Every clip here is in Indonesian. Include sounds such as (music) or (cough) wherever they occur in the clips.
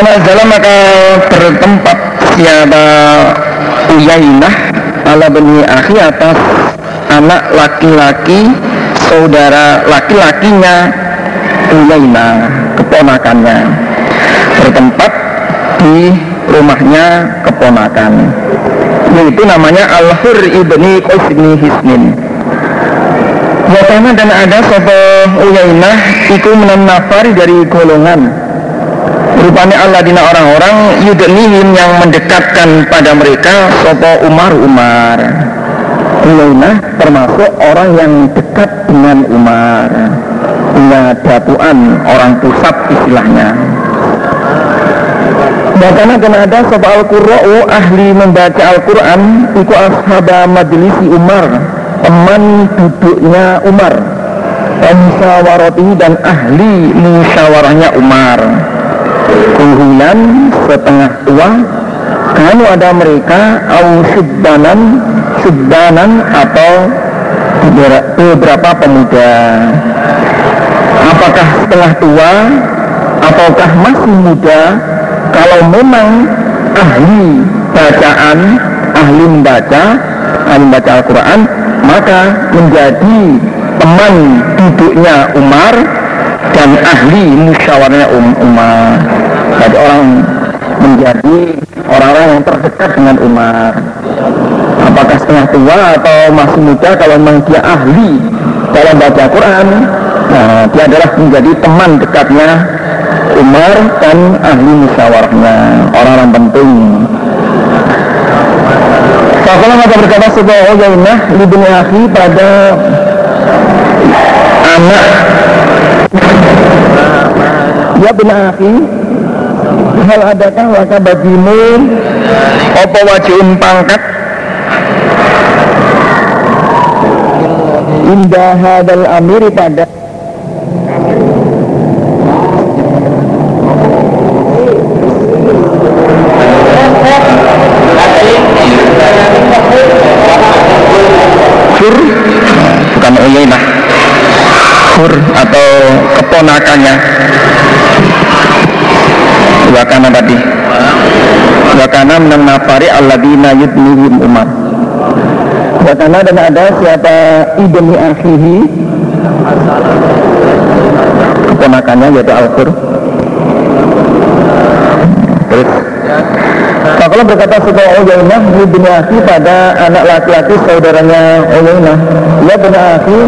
Fanazala maka bertempat siapa Uyainah ala bani akhi atas anak laki-laki saudara laki-lakinya Uyainah keponakannya. Bertempat di rumahnya keponakan. Yaitu namanya Al-Hur ibni Qais ibni Hisnin. Wakana dan ada sopo Uyainah iku menafari dari golongan Rupanya Allah dina orang-orang yudnihim yang mendekatkan pada mereka sopo Umar Umar. Uyainah termasuk orang yang dekat dengan Umar. Punya datuan orang pusat istilahnya. Bahkan akan ada sopo Al-Qurra'u ahli membaca Al-Quran Iku ashaba majlisi Umar Teman duduknya Umar. Musyawarati dan ahli musyawarahnya Umar kuhulan setengah tua kalau ada mereka au subbanan subbanan atau beberapa pemuda. Apakah setengah tua ataukah masih muda? Kalau memang ahli bacaan ahli membaca ahli membaca Al-Quran maka menjadi teman duduknya Umar dan ahli musyawarahnya um, Umar jadi orang menjadi orang-orang yang terdekat dengan Umar. Apakah setengah tua atau masih muda kalau memang dia ahli dalam baca Quran nah, dia adalah menjadi teman dekatnya Umar dan ahli musyawarahnya orang-orang penting. Fakulah maka berkata sebuah Uyainah Libni akhi pada anak Ya benar akhi Hal adakah laka bagimu. Apa wajib pangkat? Indah hadal amir pada keponakannya. Wakana tadi. Wakana menang nafari alladina yudnihim umar. Wakana dan ada siapa ibni akhihi? Keponakannya yaitu Al-Qur. Terus. Fakulah berkata sebuah Uyainah ibni akhi pada anak laki-laki saudaranya Uyainah. Ya akhi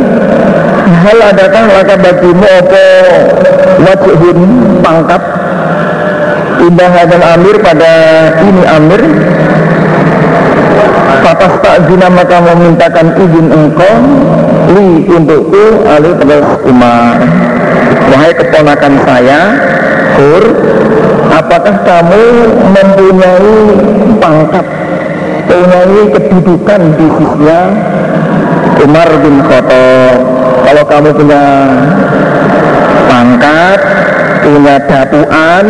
Hal adakah laka bagimu apa? Wajhun pangkat. Indah hadal amir pada ini amir. Fatas tak zina maka memintakan izin engkau. Li untukku Ali terus Umar. Wahai keponakan saya Hur Apakah kamu mempunyai pangkat Mempunyai kedudukan di sisinya? Umar bin Khattab Kalau kamu punya pangkat Punya datuan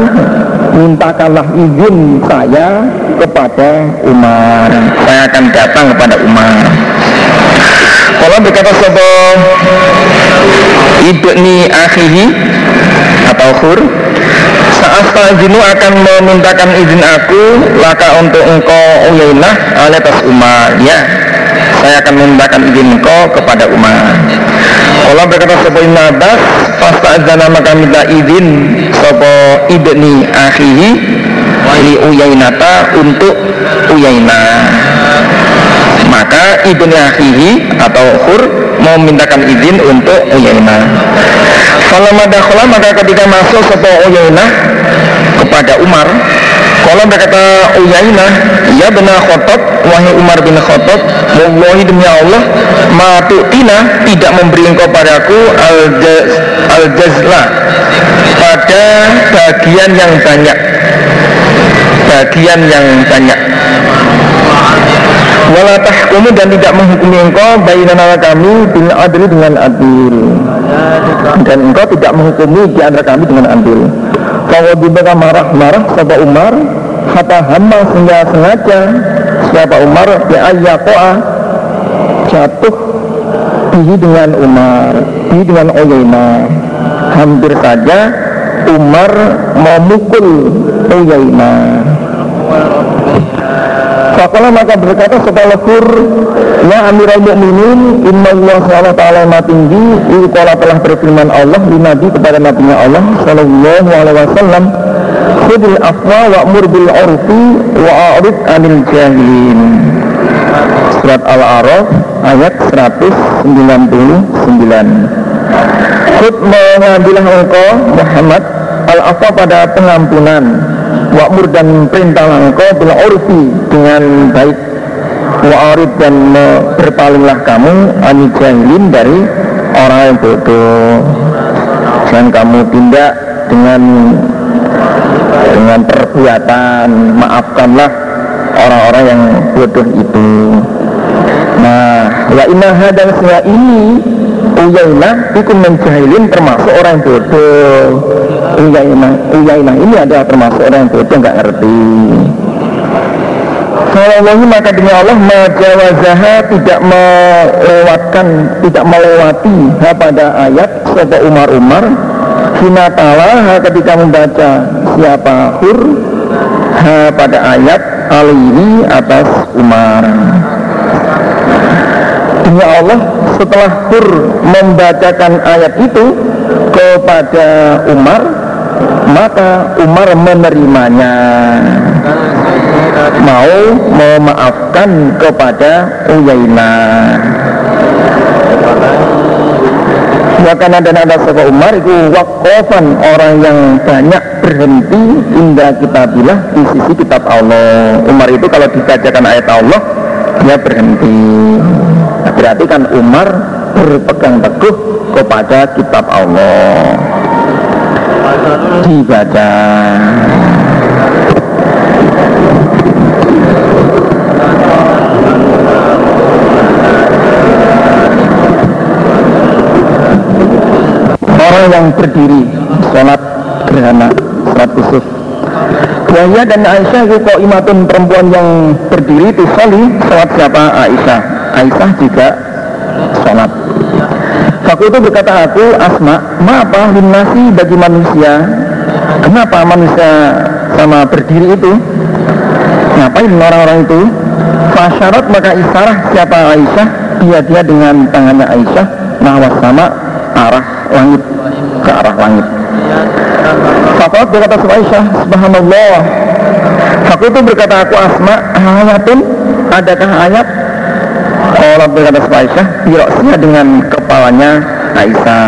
mintakanlah izin saya kepada Umar. Saya akan datang kepada Umar. Kalau berkata sebuah ibni akhihi atau khur saat jinu akan memintakan izin aku laka untuk engkau Uyainah atas Umar. Ya saya akan memintakan izin engkau kepada Umar Allah berkata sebuah nabas Pasta azana maka minta izin Sopo ibni akhihi Li uyainata untuk Uyaina Maka ibni akhihi atau hur Mau mintakan izin untuk Uyaina Kalau madakhola maka ketika masuk Sopo Uyaina Kepada Umar kalau berkata Uyainah, ya benar khotob, wahai Umar bin Khotob, Wallahi demi Allah, matu'tina tidak memberi engkau padaku al-jazla pada bagian yang banyak. Bagian yang banyak. Wala tahkumu dan tidak menghukumi engkau bainana kami bil adil dengan adil. Dan engkau tidak menghukumi di antara kami dengan adil. Kalau diberikan marah-marah sahabat Umar Kata hamba sehingga sengaja Siapa Umar Ya ayyakoa Jatuh Bihi dengan Umar Bihi dengan Uyayna Hampir saja Umar memukul Uyainah Fakola maka berkata setelah kur Ya Amirul Mukminin Inna Allah SWT ma tinggi Iqala telah berfirman Allah Di Nabi kepada Nabi Allah Sallallahu alaihi wasallam Khudil afwa wa'mur bil urfi Wa'arid anil jahilin. Surat Al-A'raf ayat 199 Khud mengambillah engkau Muhammad Al-afwa pada pengampunan wa'mur dan perintah engkau bila urfi dengan baik. Wa'arid dan berpalinglah kamu ani jahilin dari orang yang bodoh. Jangan kamu tindak dengan dengan perbuatan. Maafkanlah orang-orang yang bodoh itu. Nah wa inna dan semua ini Uyainah itu menjahilin termasuk orang bodoh Uyainah, Uyainah ini adalah termasuk orang yang bodoh nggak ngerti. Sallallahu maka demi Allah majawazaha tidak melewatkan tidak melewati ha pada ayat siapa Umar Umar Hina ha ketika membaca siapa hur ha pada ayat alihi atas Umar. Demi Allah setelah Hur membacakan ayat itu kepada Umar maka Umar menerimanya. Mau memaafkan kepada Uyainah. Bahkan ada nada sebuah Umar itu wakofan orang yang banyak berhenti indah kitabillah di sisi kitab Allah. Umar itu kalau dibacakan ayat Allah dia berhenti. Berarti kan Umar berpegang teguh kepada kitab Allah dibaca. Orang yang berdiri sholat gerhana sholat khusus. Yahya dan Aisyah itu imatun perempuan yang berdiri di soli sholat siapa? Aisyah. Aisyah juga sholat Faku itu berkata aku Asma apa nasi bagi manusia. Kenapa manusia sama berdiri itu? Ngapain orang-orang itu? Fasyarat maka isyarat siapa Aisyah? Dia dia dengan tangannya Aisyah. Nahwas sama arah langit Ke arah langit. Fakot berkata sama Aisyah Subhanallah. Aku itu berkata aku Asma Ayatun Adakah ayat Allah berkata sama Aisyah Biroksia dengan kepalanya Aisyah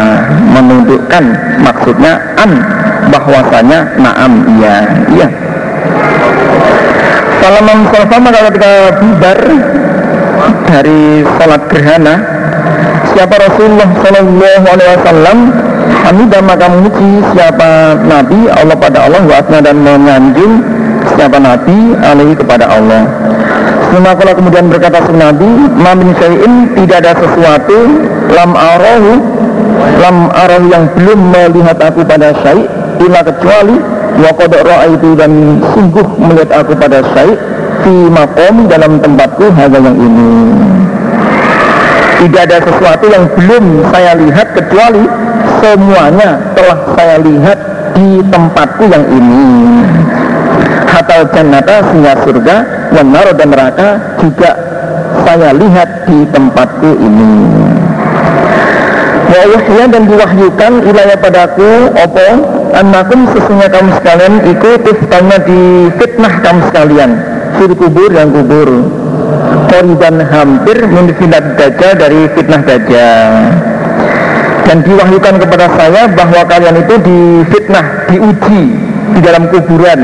Menunjukkan maksudnya An bahwasanya Naam iya Iya. Salam Salfa maka ketika bubar dari salat gerhana siapa Rasulullah Shallallahu Alaihi Wasallam Hamidah maka memuji siapa Nabi Allah pada Allah Wa'atna dan menyanjung siapa Nabi alaihi kepada Allah Semakala kemudian berkata si Nabi Mamin syai'in tidak ada sesuatu Lam arahu Lam arahu yang belum melihat aku pada syai' Ila kecuali Wa itu dan sungguh melihat aku pada syai' Fi makom dalam tempatku hanya yang ini. Tidak ada sesuatu yang belum saya lihat kecuali semuanya telah saya lihat di tempatku yang ini hatal jannata sehingga surga wanar dan neraka juga saya lihat di tempatku ini. Wa dan diwahyukan wilayah padaku opo anakum sesungguhnya kamu sekalian ikut tiftanya di fitnah kamu sekalian fil kubur yang kubur. Koriban hampir menfilat dajjal dari fitnah dajjal. Dan diwahyukan kepada saya bahwa kalian itu difitnah, diuji di dalam kuburan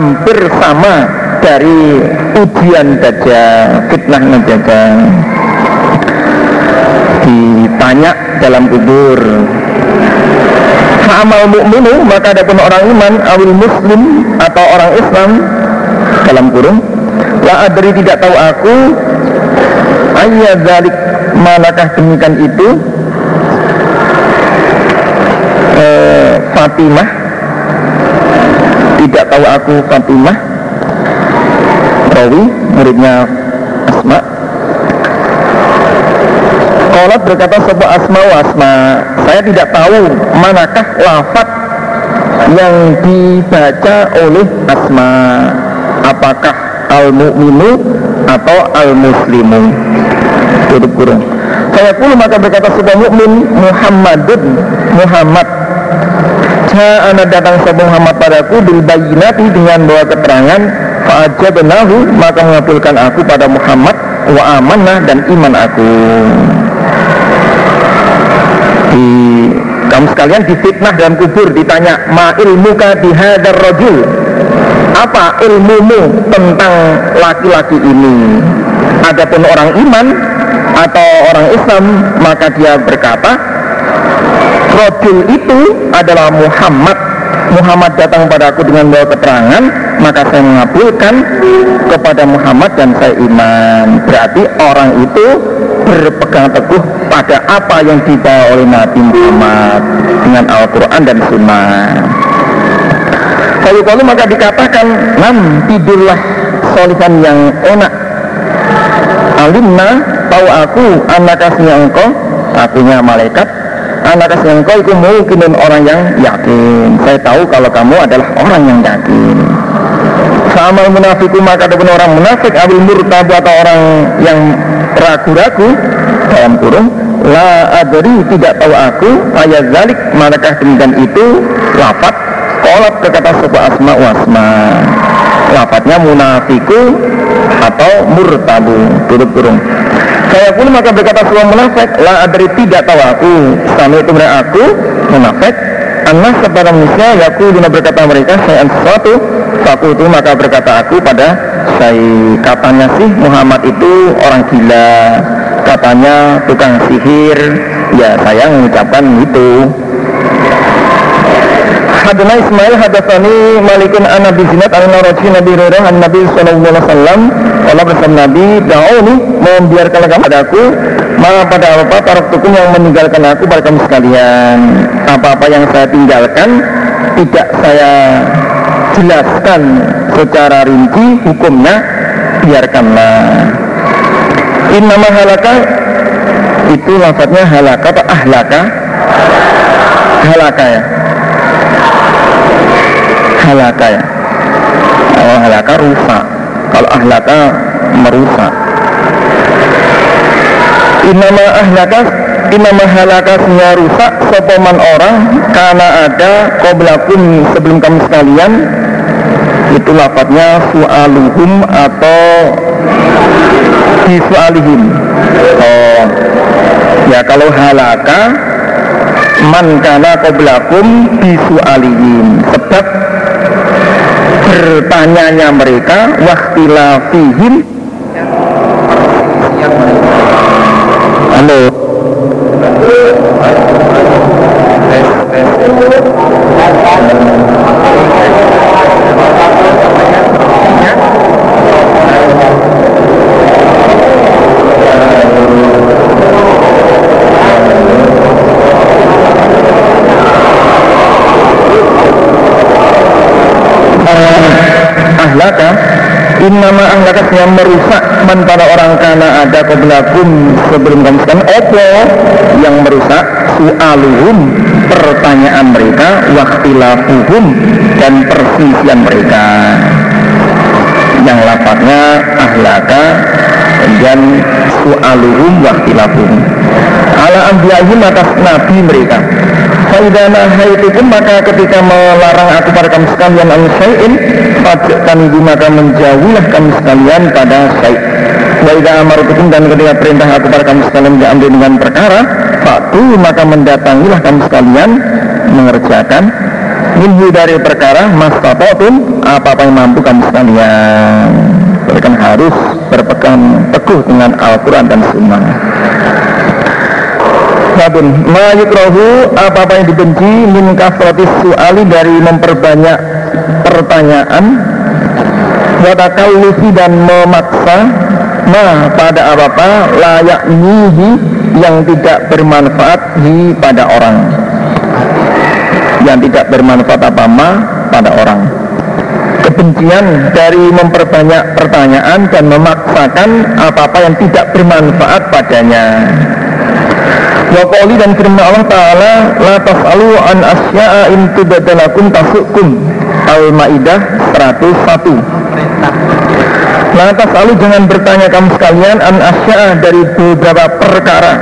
hampir sama dari ujian dajjal, fitnah dajjal. Ditanya dalam kubur. Fa'amal mu'minu maka ada pun orang iman awil muslim atau orang Islam dalam kurung La adri tidak tahu aku Ayat zalik manakah demikian itu Fatimah tidak tahu aku Fatimah. Rawi muridnya Asma. Kolat berkata sebuah Asma wa Asma Saya tidak tahu manakah lafat yang dibaca oleh asma. Apakah al-mu'minu atau al-muslimu? Tutup kurung saya pun maka berkata sebuah mukmin Muhammadun Muhammad anak datang sebuah Muhammad padaku bil bayinati dengan bawa keterangan fa'ajabnahu maka mengabulkan aku pada Muhammad wa amanah dan iman aku. Di kamu sekalian difitnah dalam kubur ditanya ma ilmuka bihadar rajul? Apa ilmumu tentang laki-laki ini? Adapun orang iman atau orang Islam maka dia berkata rajul itu adalah Muhammad. Muhammad datang padaku dengan bawa keterangan maka saya mengabulkan kepada Muhammad dan saya iman. Berarti orang itu berpegang teguh pada apa yang dibawa oleh Nabi Muhammad dengan Al-Quran dan Sunnah. Kalau maka dikatakan nam tidurlah solihan yang enak. Alimna tahu aku anak kasihnya engkau akunya malaikat anak engkau itu mungkin orang yang yakin. Saya tahu kalau kamu adalah orang yang yakin. Sama munafiku maka ada orang munafik abil murtabu atau orang yang ragu-ragu. Dalam kurung la adri tidak tahu aku ayat zalik manakah demikian itu? Lafat kolab kata sebuah asma wasma lafadnya munafiku atau murtabu. Tutup kurung saya pun maka berkata sebuah munafik la adri tidak tahu aku. Sama itu mereka aku munafik. Anas kepada manusia yaku dina berkata mereka saya sesuatu. Itu maka berkata aku pada saya. Katanya sih Muhammad itu orang gila. Katanya tukang sihir. Ya saya mengucapkan itu. Hadana Ismail hadasani Malikun an Nabi Zinat an Nabi Rurah an Nabi Sallallahu Alaihi Wasallam Allah bersama Nabi Da'uni membiarkan kamu padaku Maka pada apa para tukun yang meninggalkan aku pada kamu sekalian. Apa-apa yang saya tinggalkan Tidak saya jelaskan secara rinci hukumnya Biarkanlah. Innama halaka Itu lafadznya halaka atau ahlaka? Halaka ya? Halaka ya? Kalau halaka rusak kalau ahlaka merusak. Inama ahlaka inama halaka semua rusak sopaman orang karena ada koblakum sebelum kami sekalian itu lafadznya su'aluhum atau disu'alihim. Oh ya kalau halaka man kana koblakum disu'alihim. Sebab bertanyanya mereka waktilafihim halo yang merusak man pada orang karena ada kebelakun sebelum kamu sekarang. Opo yang merusak? Su'aluhum pertanyaan mereka waktilafuhum dan perselisihan mereka. Yang lapatnya ahlaka dan su'aluhum waktilafuhum. Ala ambiyahim atas nabi mereka. Faidana pun maka ketika melarang aku pada kamu sekalian al syai'in kami maka menjauhilah kami sekalian pada syai' Wa amarutukum dan ketika perintah aku pada kamu sekalian diambil dengan perkara Faktu maka mendatangilah kamu sekalian mengerjakan Minhu dari perkara mas pun apa-apa yang mampu kamu sekalian. Mereka harus berpegang teguh dengan Al-Quran dan Sunnah. Sabun ma yukrahu apa-apa yang dibenci min kasratis su'ali dari memperbanyak pertanyaan. Wa takallufi dan memaksa ma pada apa-apa layak nihi yang tidak bermanfaat di pada orang. Yang tidak bermanfaat apa ma pada orang. Kebencian dari memperbanyak pertanyaan dan memaksakan apa-apa yang tidak bermanfaat padanya. Wa qali dan firman Allah Ta'ala La tas'alu an asya'a in tubadalakum tasukum Al-Ma'idah 101 La tas'alu jangan bertanya kamu sekalian An asya'a dari beberapa perkara.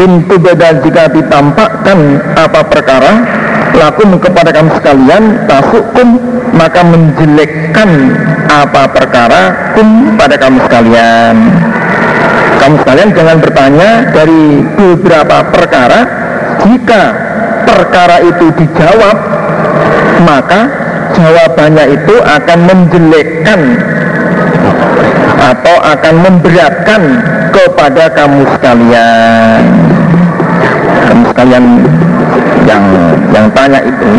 In tubadal jika ditampakkan apa perkara Lakum kepada kamu sekalian Tasukum maka menjelekkan apa perkara kum pada kamu sekalian. Kamu sekalian jangan bertanya dari beberapa perkara. Jika perkara itu dijawab maka jawabannya itu akan menjelekkan atau akan memberatkan kepada kamu sekalian. Kamu sekalian yang yang tanya itu.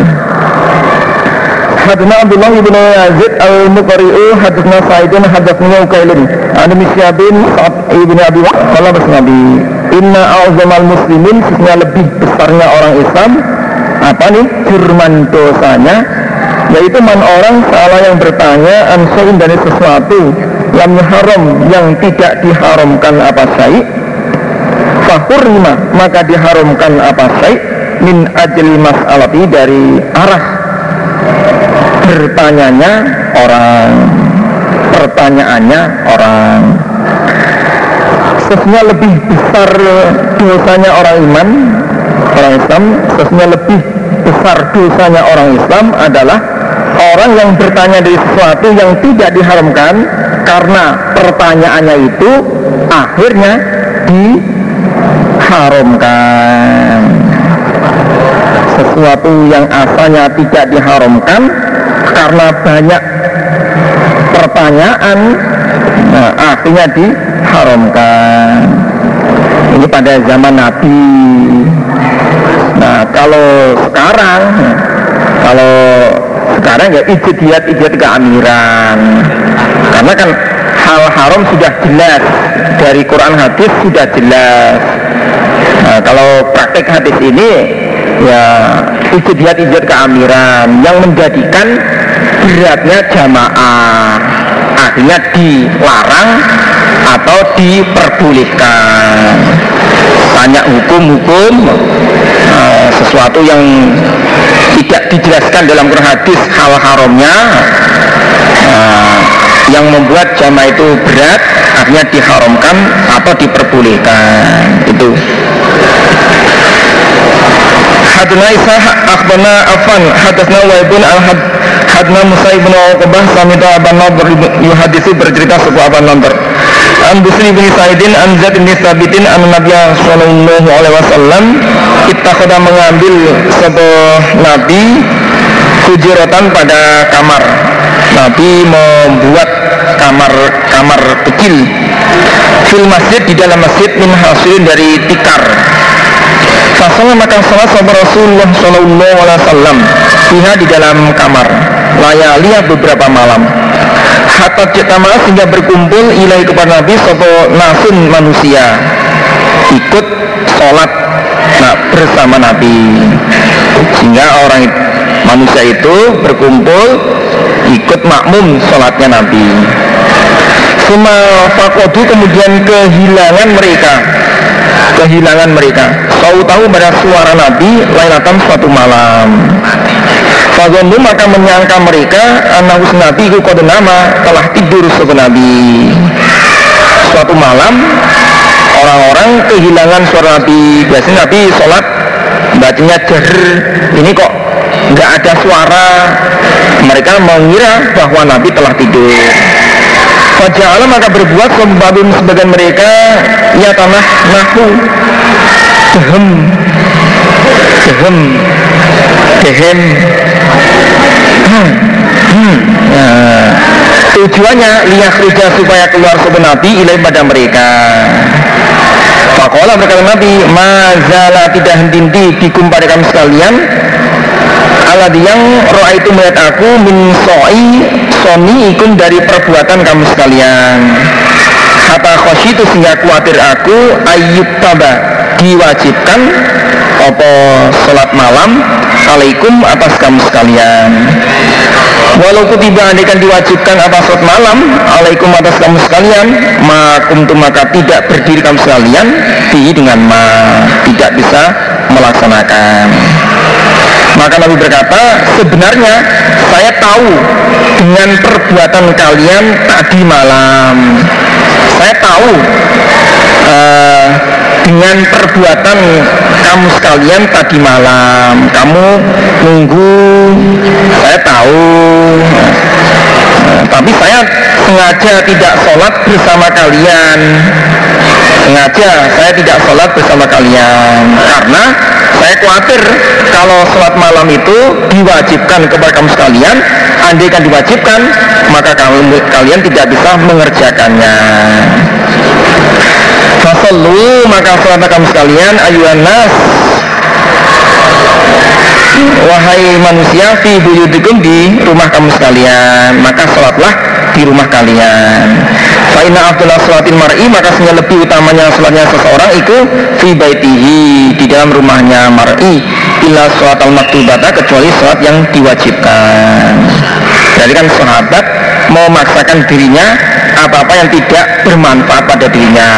Hadna Abdullah ibn Yazid al-Muqari'u Hadna Sa'idun Hadna Ukailun Anu Misyabin Sa'ad ibn Abi Kalau Nabi Inna a'zamal muslimin Sesungguhnya lebih besarnya orang Islam. Apa nih? Jurman dosanya Yaitu man orang salah yang bertanya Ansain dari sesuatu Yang haram Yang tidak diharamkan apa syait Fahurima Maka diharamkan apa syait Min ajli mas'alati dari arah bertanyanya orang pertanyaannya orang. Sesungguhnya lebih besar dosanya orang iman orang Islam sesungguhnya lebih besar dosanya orang Islam adalah orang yang bertanya dari sesuatu yang tidak diharamkan karena pertanyaannya itu akhirnya diharamkan. Sesuatu yang asalnya tidak diharamkan karena banyak pertanyaan nah, akhirnya diharamkan. Ini pada zaman Nabi. Nah kalau sekarang kalau sekarang ya ijtihad ijtihad keamiran. Karena kan hal haram sudah jelas. Dari Quran hadis sudah jelas. Nah, kalau praktek hadis ini ya ijtihad ijtihad keamiran. Yang menjadikan beratnya jamaah. Akhirnya dilarang atau diperbolehkan. Banyak hukum-hukum uh, sesuatu yang tidak dijelaskan dalam Quran hadis hal haramnya uh, yang membuat jamaah itu berat akhirnya diharamkan atau diperbolehkan itu. Hadna Isa akhbarna Afan hadasna Waibun al Hadna Musa ibn Uqbah samita Aban Nadr yuhadisu bercerita sebuah Aban Nadr An Busri bin Sa'idin An Zaid bin Sabitin An Nabi Sallallahu Alaihi Wasallam Kita mengambil sebuah Nabi Hujuratan pada kamar. Nabi membuat kamar kamar kecil. Fil masjid di dalam masjid min hasilin dari tikar. Fasolah makan salat sama Rasulullah Sallallahu Alaihi Wasallam. Fiha di dalam kamar. Layaliah beberapa malam. Hatta cetama sehingga berkumpul ilahi kepada Nabi Sopo nasun manusia. Ikut sholat nah, bersama Nabi. Sehingga orang manusia itu berkumpul Ikut makmum sholatnya Nabi. Suma fakodu kemudian kehilangan mereka. Kehilangan mereka. Tahu-tahu pada suara Nabi lailatan suatu malam. Fagonu maka menyangka mereka anak Nabi itu kode nama telah tidur sebagai Nabi suatu malam orang-orang kehilangan suara Nabi. Biasanya Nabi sholat bacanya jer ini kok nggak ada suara. Mereka mengira bahwa Nabi telah tidur. Faja'ala maka berbuat Sombabim sebagian mereka Ya tanah nahu Dehem. Dehem. Dehem. Hmm. Tujuannya lihat kerja supaya keluar Nabi ilai pada mereka Fakola berkata Nabi Mazala tidak henti dikum pada kami sekalian. Allah yang roa itu melihat aku min soi soni ikun dari perbuatan kamu sekalian. Kata khoshi itu sehingga khawatir aku ayub taba diwajibkan apa sholat malam alaikum atas kamu sekalian Walau kutiba andikan diwajibkan atas sholat malam Alaikum atas kamu sekalian Makum maka tidak berdiri kamu sekalian Di dengan ma Tidak bisa melaksanakan. Maka Nabi berkata Sebenarnya saya tahu Dengan perbuatan kalian tadi malam. Saya tahu uh, dengan perbuatan kamu sekalian tadi malam. Kamu nunggu saya tahu. Tapi saya sengaja tidak sholat bersama kalian. Sengaja saya tidak sholat bersama kalian. Karena saya khawatir kalau sholat malam itu diwajibkan kepada kamu sekalian andai kan diwajibkan maka kamu, kalian tidak bisa mengerjakannya Fasallu maka sholat kamu sekalian ayuhan nas Wahai manusia fi buyutikum di rumah kamu sekalian. Maka sholatlah di rumah kalian. Fa'ina abdullah sholatin mar'i Maka sebenarnya lebih utamanya sholatnya seseorang itu Fi baitihi Di dalam rumahnya mar'i. Illa sholat al-maktubata Kecuali sholat yang diwajibkan. Jadi kan sahabat memaksakan dirinya apa-apa yang tidak bermanfaat pada dirinya.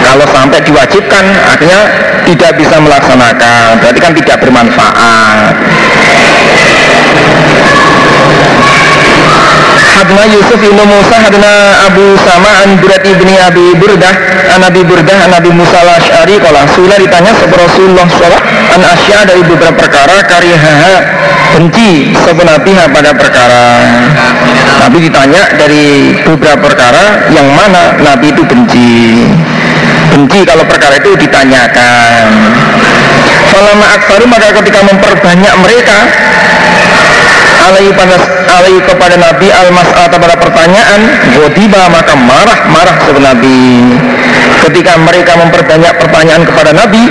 Kalau sampai diwajibkan akhirnya tidak bisa melaksanakan. Berarti kan tidak bermanfaat Hadna Yusuf ibnu Musa hadna Abu Sama an Burat ibni Abi Burdah an Abi Burdah an Abi Musa al-Ash'ari. Kala Sula ditanya sebuah Rasulullah? SAW an Asya dari beberapa perkara karihaha benci sebenarnya pada perkara. Nabi ditanya dari beberapa perkara yang mana Nabi itu benci. Benci kalau perkara itu ditanyakan. Falama aksaru maka ketika memperbanyak mereka alaihi pada alaihi kepada Nabi al mas'ata pada pertanyaan godiba maka marah-marah sebenarnya Nabi. Ketika mereka memperbanyak pertanyaan kepada Nabi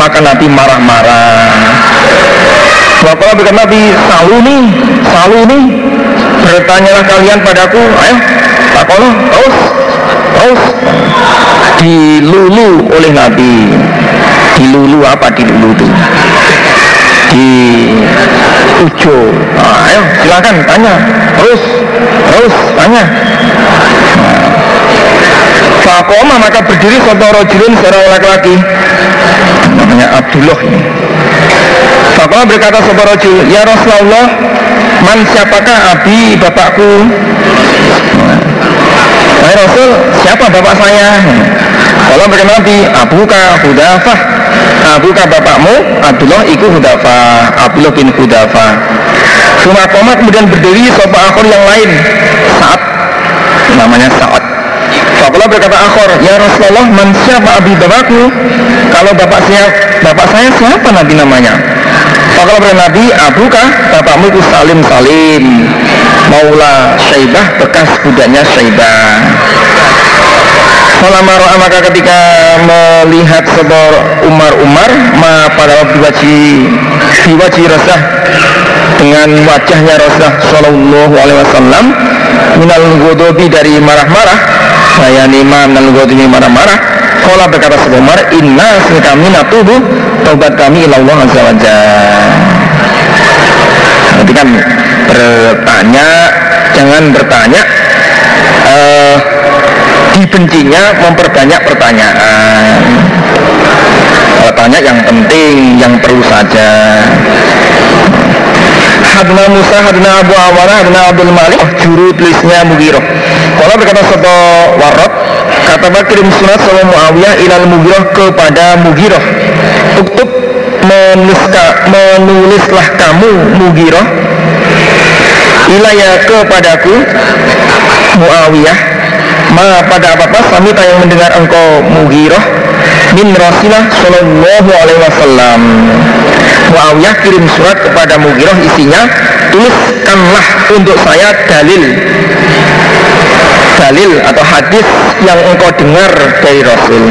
maka Nabi marah-marah. Bapak berkata Nabi saluni saluni bertanyalah kalian padaku ayo takono terus terus. Dilulu oleh Nabi. Dilulu apa dilulu itu di ujo nah, ayo silakan tanya. Terus terus tanya. Nah. Fakoma maka berdiri satu rojulun seorang laki-laki namanya Abdullah ini. Fakoma berkata satu rojul Ya Rasulullah Man siapakah abi bapakku? Wahai Rasul siapa bapak saya? Kalau berkata Nabi Abuka Hudafah Abuka bapakmu Abdullah iku Hudafah Abdullah bin Hudafah Suma koma kemudian berdiri sopa akhor yang lain Saat Namanya saat Fakulah berkata akhor Ya Rasulullah man siapa abi bapakmu Kalau bapak saya Bapak saya siapa Nabi namanya? Fakulah berkata Nabi Abuka bapakmu itu Salim Salim Maula Syaibah bekas budaknya Syaibah Falamma ro'a maka ketika melihat sebuah Umar-Umar ma pada waktu wajib di wajib resah dengan wajahnya Rasulullah Shallallahu Alaihi Wasallam minal godobi dari marah-marah saya nima minal godobi marah-marah Kala berkata sebuah Umar inna kami natubu taubat kami ilallah azza wa Jadi kan bertanya jangan bertanya uh, dibencinya memperbanyak pertanyaan. Bertanya yang penting, yang perlu saja. Hadna Musa, Hadna Abu Awana, Hadna Abdul Malik Juru tulisnya Mugiroh Kalau berkata Soto Warot Kata kirim surat sama Muawiyah Ilal Mugiroh kepada Mugiroh Uktub menuliska, menulislah kamu Mugiroh Ilaya kepadaku Muawiyah ma pada apa-apa samita yang mendengar engkau mugirah min Rasulullah Shallallahu Alaihi Wasallam. Muawiyah kirim surat kepada Mugirah isinya tuliskanlah untuk saya dalil. Dalil atau hadis yang engkau dengar dari Rasul.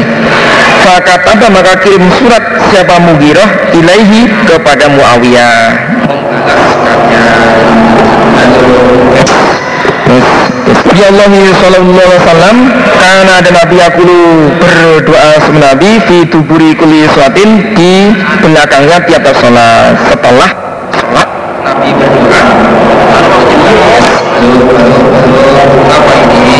Apa maka kirim surat siapa Mugirah ilaihi kepada Muawiyah. Ya Allah sallallahu alaihi wasallam karena ada Nabi aku berdoa sama Nabi di tuburi kuli suatin di belakangnya tiap sholat. Setelah sholat Nabi berdoa. Apa ini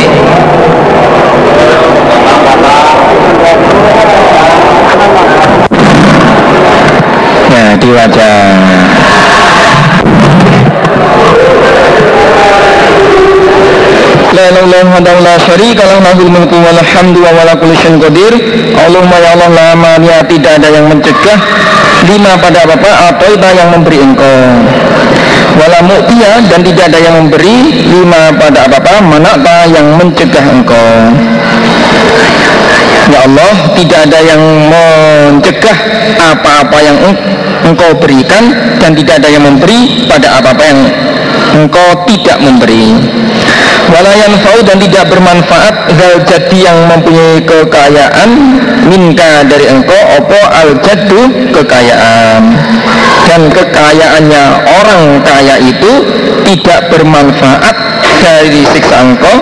ya di wajah Allahumma ya Allah tidak ada yang mencegah. Lima pada apa atau yang memberi engkau? Wala mu'tiya dan tidak ada yang memberi. Lima pada apa-apa manakah yang mencegah engkau? Ya Allah tidak ada yang mencegah apa-apa yang engkau berikan dan tidak ada yang memberi pada apa-apa yang engkau tidak memberi. Walayan fau dan tidak bermanfaat. Zal jadi yang mempunyai kekayaan. Minka dari engkau opo al jadu kekayaan. Dan kekayaannya orang kaya itu tidak bermanfaat dari siksa engkau.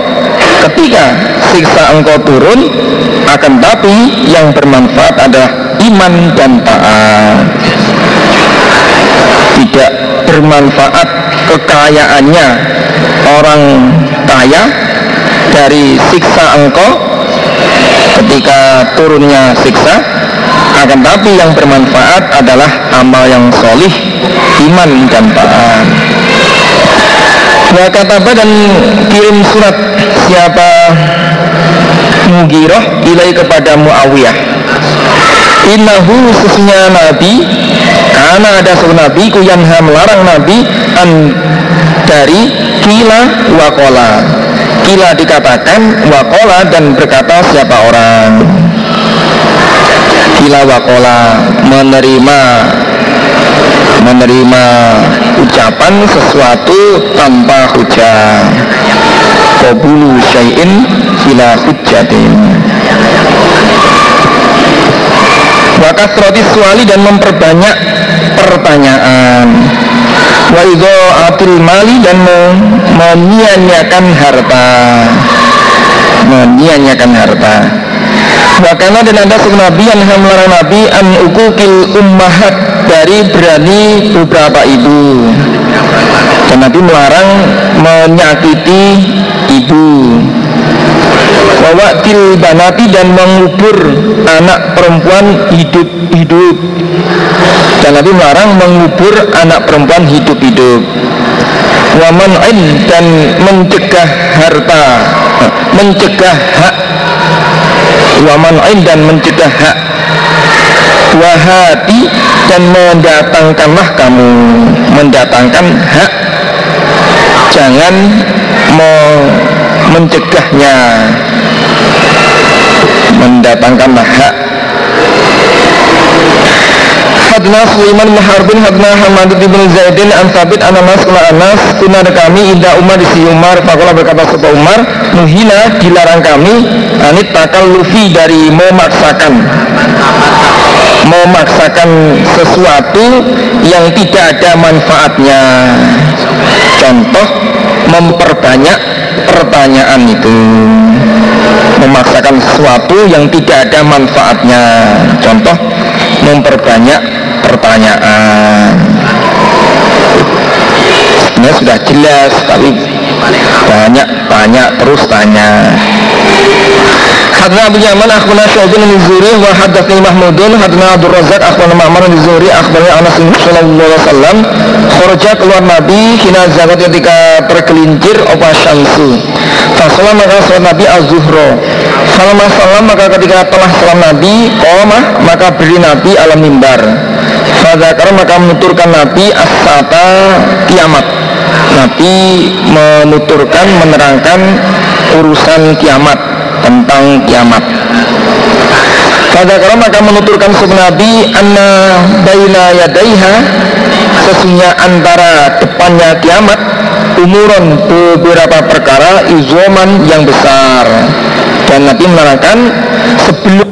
Ketika siksa engkau turun akan tapi yang bermanfaat adalah iman dan taat. Tidak bermanfaat kekayaannya orang kaya dari siksa engkau ketika turunnya siksa akan tapi yang bermanfaat adalah amal yang solih iman dan taat. Wa kataba dan kirim surat siapa Mugiroh ilai kepada Muawiyah? Innahu sesungguhnya Nabi Karena ada seorang Nabi ku yang melarang Nabi an dari kila wakola Kila dikatakan wakola dan berkata siapa orang? Kila wakola menerima menerima ucapan sesuatu tanpa hujah. Kobulu syai'in bila hujatin Wakas roti suali dan memperbanyak pertanyaan. Wa atil mali dan menyia-nyiakan harta. Menyia-nyiakan harta. Wakana dan ada nabi yang melarang nabi an ukukil ummahat dari berani beberapa ibu. Dan nabi melarang menyakiti ibu Wawaktil banati dan mengubur anak perempuan hidup-hidup Dan Nabi melarang mengubur anak perempuan hidup-hidup Waman dan mencegah harta Mencegah hak. Waman dan mencegah hak. Wahati dan mendatangkanlah kamu Mendatangkan hak. Jangan mau mencegahnya mendatangkan hak Hadna Sulaiman bin Harbin Hadna Hamad bin Zaidin An Sabit Ananas Kula Anas Kunar kami Indah Umar di si Umar Fakola berkata Sopa Umar Nuhina dilarang kami Anit takal lufi dari memaksakan. Memaksakan sesuatu yang tidak ada manfaatnya. Contoh memperbanyak pertanyaan itu memaksakan sesuatu yang tidak ada manfaatnya. Contoh memperbanyak pertanyaan. Sebenarnya sudah jelas tapi banyak banyak terus tanya Hadna Abu Yaman akhbarana Syu'bun bin Zuri wa hadatsani Mahmudun hadna Abdul Razak akhbarana Ma'mar bin Zuri akhbarana Anas bin sallallahu alaihi wasallam kharaja keluar Nabi kina zakat ketika tergelincir opa syamsu Fasalam maka salat Nabi az-zuhra Salam salam maka ketika telah salam Nabi Qomah maka beri Nabi alam mimbar. Fadzakar maka menuturkan Nabi as-sata kiamat. Nabi menuturkan menerangkan urusan kiamat tentang kiamat. Pada kalau maka menuturkan sebuah Nabi anna baina yadaiha sesungguhnya antara depannya kiamat umuron beberapa perkara izoman yang besar dan Nabi menerangkan sebelum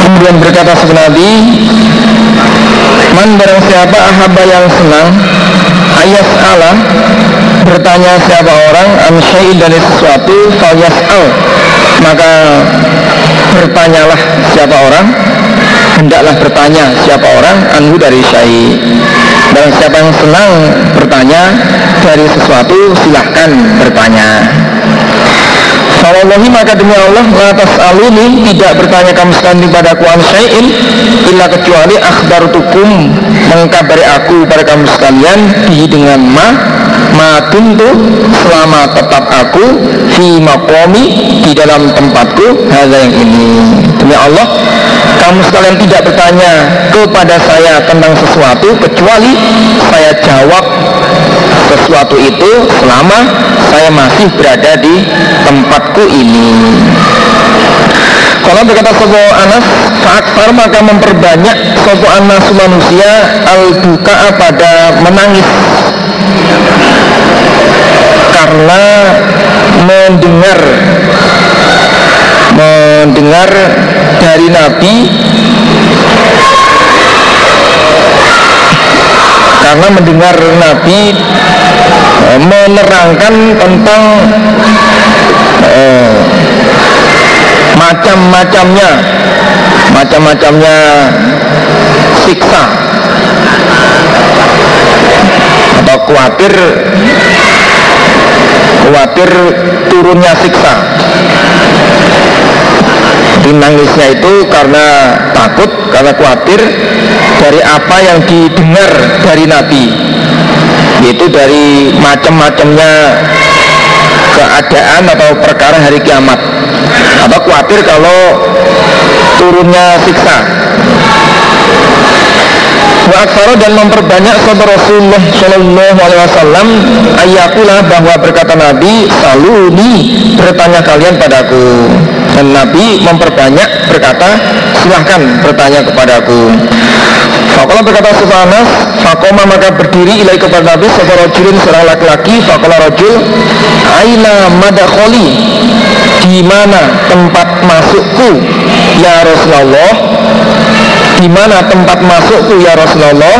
kemudian berkata Man barang siapa ahaba yang senang Ayas Allah Bertanya siapa orang An dari sesuatu Fal al Maka bertanyalah siapa orang hendaklah bertanya siapa orang anhu dari syai. Dan siapa yang senang bertanya dari sesuatu silahkan bertanya Wallahi maka demi Allah Latas aluni tidak bertanya kamu sekalian kepada kuan syai'in Illa kecuali tukum Mengkabari aku pada kamu sekalian Di dengan ma Ma tuntu selama tetap aku Fi makomi Di dalam tempatku Hada yang ini. Demi Allah Kamu sekalian tidak bertanya kepada saya tentang sesuatu Kecuali saya jawab sesuatu itu selama saya masih berada di tempatku ini. Kalau berkata sopo anas Fa'aksar maka memperbanyak sopo anas manusia Al-buka pada menangis. Karena mendengar Mendengar dari Nabi karena mendengar Nabi menerangkan tentang eh, macam-macamnya macam-macamnya siksa. Atau khawatir khawatir turunnya siksa. Jadi nangisnya itu karena takut, karena khawatir dari apa yang didengar dari Nabi Yaitu dari macam-macamnya keadaan atau perkara hari kiamat. Atau khawatir kalau turunnya siksa? Wa aksara dan memperbanyak sahabat Rasulullah Shallallahu Alaihi Wasallam ayakulah bahwa berkata Nabi saluni bertanya kalian padaku. Dan Nabi memperbanyak berkata silahkan bertanya kepadaku Fakola berkata Sufanas Fakoma maka berdiri ilai kepada Nabi Sopo rojulin seorang laki-laki Fakola rojul Aina madakholi di mana tempat masukku ya Rasulullah? Di mana tempat masukku ya Rasulullah?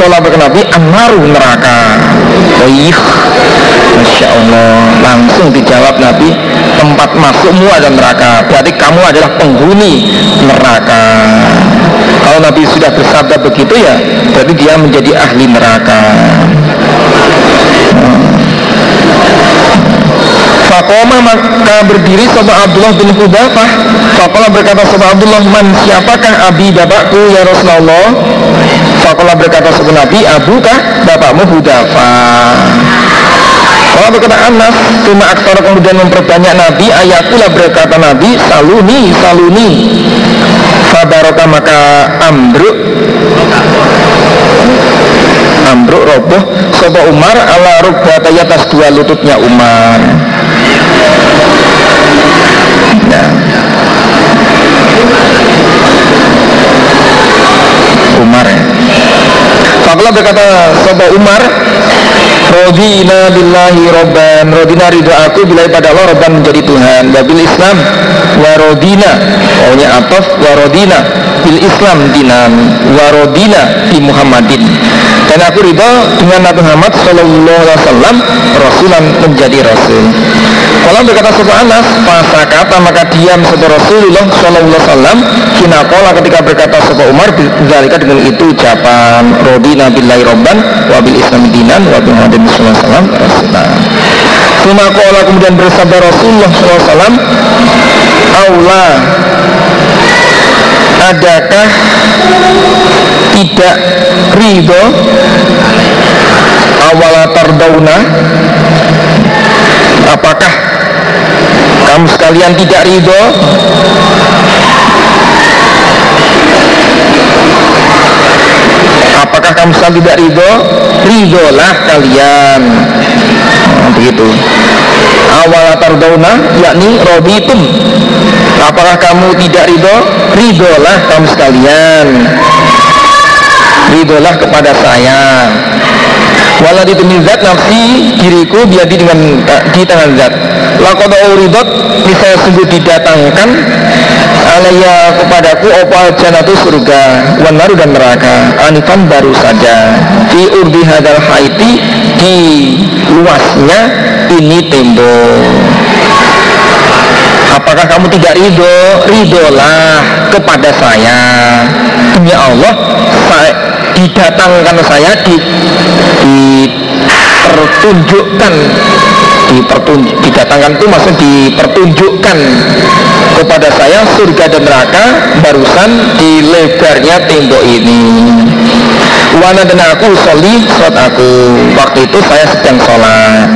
Kalau berkenabi amaru neraka. Baik Masya Allah Langsung dijawab Nabi Tempat masukmu ada neraka Berarti kamu adalah penghuni neraka Kalau Nabi sudah bersabda begitu ya Berarti dia menjadi ahli neraka. Fakoma maka berdiri Sobat Abdullah bin Hudafah Fakola berkata Sobat Abdullah Man siapakah abi bapakku ya Rasulullah? Fakola berkata Sobat Nabi Abukah bapakmu Hudafah kalau berkata Anas Cuma aktor kemudian memperbanyak Nabi Ayakulah berkata Nabi Saluni, saluni Fabaraka maka ambruk Ambruk roboh Sopo Umar ala rukbataya atas dua lututnya Umar ya. Umar ya. Berkata Sopo Umar Rodina billahi robban Rodina ridho aku bila pada Allah robban menjadi Tuhan. Wabil Islam Warodina. Pokoknya atof Warodina. Bil Islam dinan Warodina di Muhammadin. Dan aku ridho dengan Nabi Muhammad Sallallahu Alaihi Wasallam Rasulan menjadi Rasul. Kalau berkata sebuah Anas Masa kata maka diam sebuah Rasulullah Sallallahu Alaihi Wasallam Kinakola ketika berkata sebuah Umar Zalika dengan itu ucapan Rodina billahi robban Wabil Islam dinan Wabil Muhammadin SAW Rasulullah Suma kemudian bersabda Rasulullah SAW Allah Adakah tidak ridho? Awala tardauna. Apakah kamu sekalian tidak ridho? Apakah kamu sekalian tidak ridho? Ridholah kalian. Begitu. Awal tardauna yakni robitum apakah kamu tidak ridho? Ridholah kamu sekalian. Ridholah kepada saya. Walau demi zat nafsi diriku biadi dengan di tangan zat. Lakot uridot misalnya sungguh didatangkan alaya kepadaku opal janatu surga wanaru dan neraka. Anifan baru saja. Di urbi hadal haiti di luasnya ini tembok apakah kamu tidak ridho? Ridholah kepada saya. Demi Allah saya, didatangkan saya di, dipertunjukkan. Dipertunjuk, didatangkan itu maksud dipertunjukkan kepada saya surga dan neraka barusan di lebarnya tembok ini. Wana dan aku soli aku. Waktu itu saya sedang sholat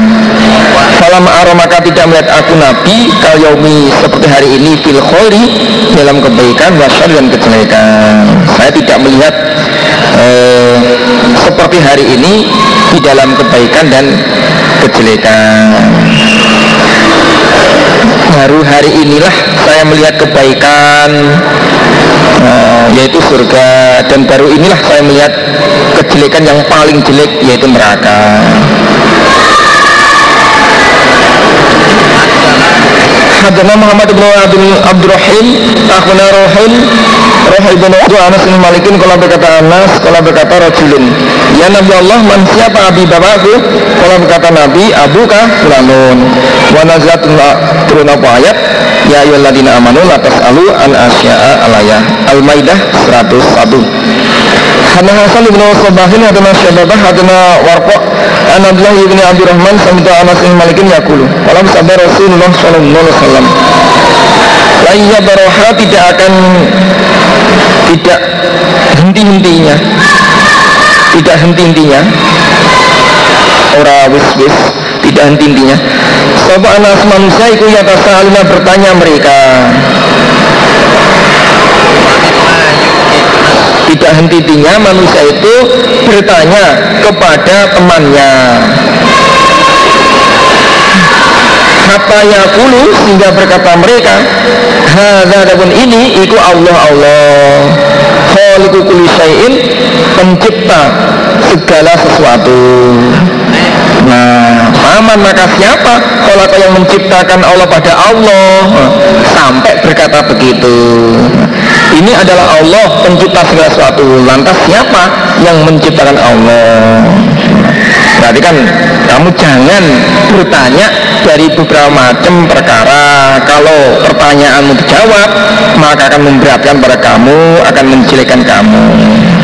Salam maka tidak melihat aku Nabi Kalyomi seperti hari ini Fil kholi dalam kebaikan Wasyar dan kejelekan. Saya tidak melihat eh, Seperti hari ini Di dalam kebaikan dan kejelekan. Baru hari inilah saya melihat kebaikan uh, yaitu surga. Dan baru inilah saya melihat kejelekan yang paling jelek yaitu neraka Hadana Muhammad bin Abdul Abdurrahim Akhbana Rohin Rohi bin Abdul Anas bin Malikin Kalau berkata Anas Kalau berkata Rajulun Ya Nabi Allah Man siapa abi bapakku? Kalau berkata Nabi Abu kah Fulanun Wa Ya ayyuhalladzina amanu La tas'alu an asya'a alaya Al-Maidah 101 Samita Anas bin Malikin yaqulu Walam sabar Rasulullah sallallahu alaihi baroha tidak akan tidak henti-hentinya. Tidak henti-hentinya. Ora wis-wis tidak henti-hentinya. Sobat anas manusia itu ya bertanya mereka tidak henti-hentinya manusia itu bertanya kepada temannya. Hatta yakulu sehingga berkata mereka Hadza pun ini itu Allah Allah. Khaliqu kulli syai'in pencipta segala sesuatu. Nah, aman maka siapa? Kalau yang menciptakan Allah pada Allah. Sampai berkata begitu. Ini adalah Allah pencipta segala sesuatu. Lantas siapa yang menciptakan Allah? Berarti kan kamu jangan bertanya dari beberapa macam perkara. Kalau pertanyaanmu dijawab, maka akan memberatkan pada kamu, akan menjelekan kamu.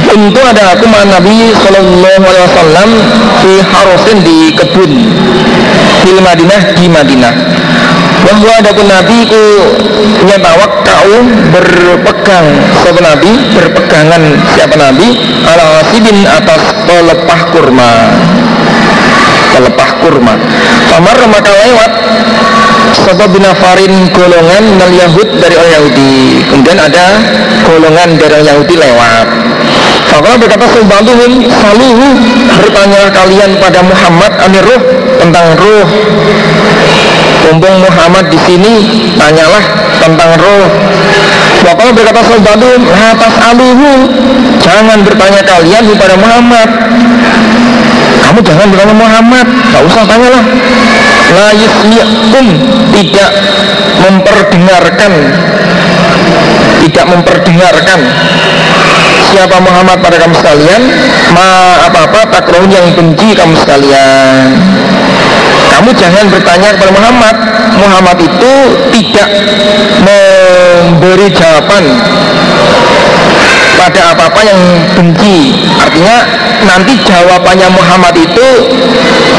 Tentu ada aku Nabi Shallallahu Alaihi Wasallam di Harusin di kebun di Madinah di Madinah bahwa ada pun Nabi ku kau berpegang. Siapa Nabi? Berpegangan siapa Nabi? Ala asibin atas pelepah kurma. Pelepah kurma. Kamar maka lewat. Sobat binafarin golongan nal Yahud dari orang Yahudi. Kemudian ada golongan dari orang Yahudi lewat. Fakala berkata Subhantuhum Saluhu. Bertanya kalian pada Muhammad Aniruh tentang ruh Mumpung Muhammad di sini Tanyalah tentang roh. Wakala berkata Subhantuhum Atas aluhu Jangan bertanya kalian kepada Muhammad. Kamu jangan bertanya Muhammad Gak usah tanyalah. La Tidak memperdengarkan. Tidak memperdengarkan. Siapa Muhammad pada kamu sekalian Ma apa-apa takrohun yang benci kamu sekalian Kamu jangan bertanya kepada Muhammad. Muhammad itu tidak memberi jawaban pada apa-apa yang benci. Artinya nanti jawabannya Muhammad itu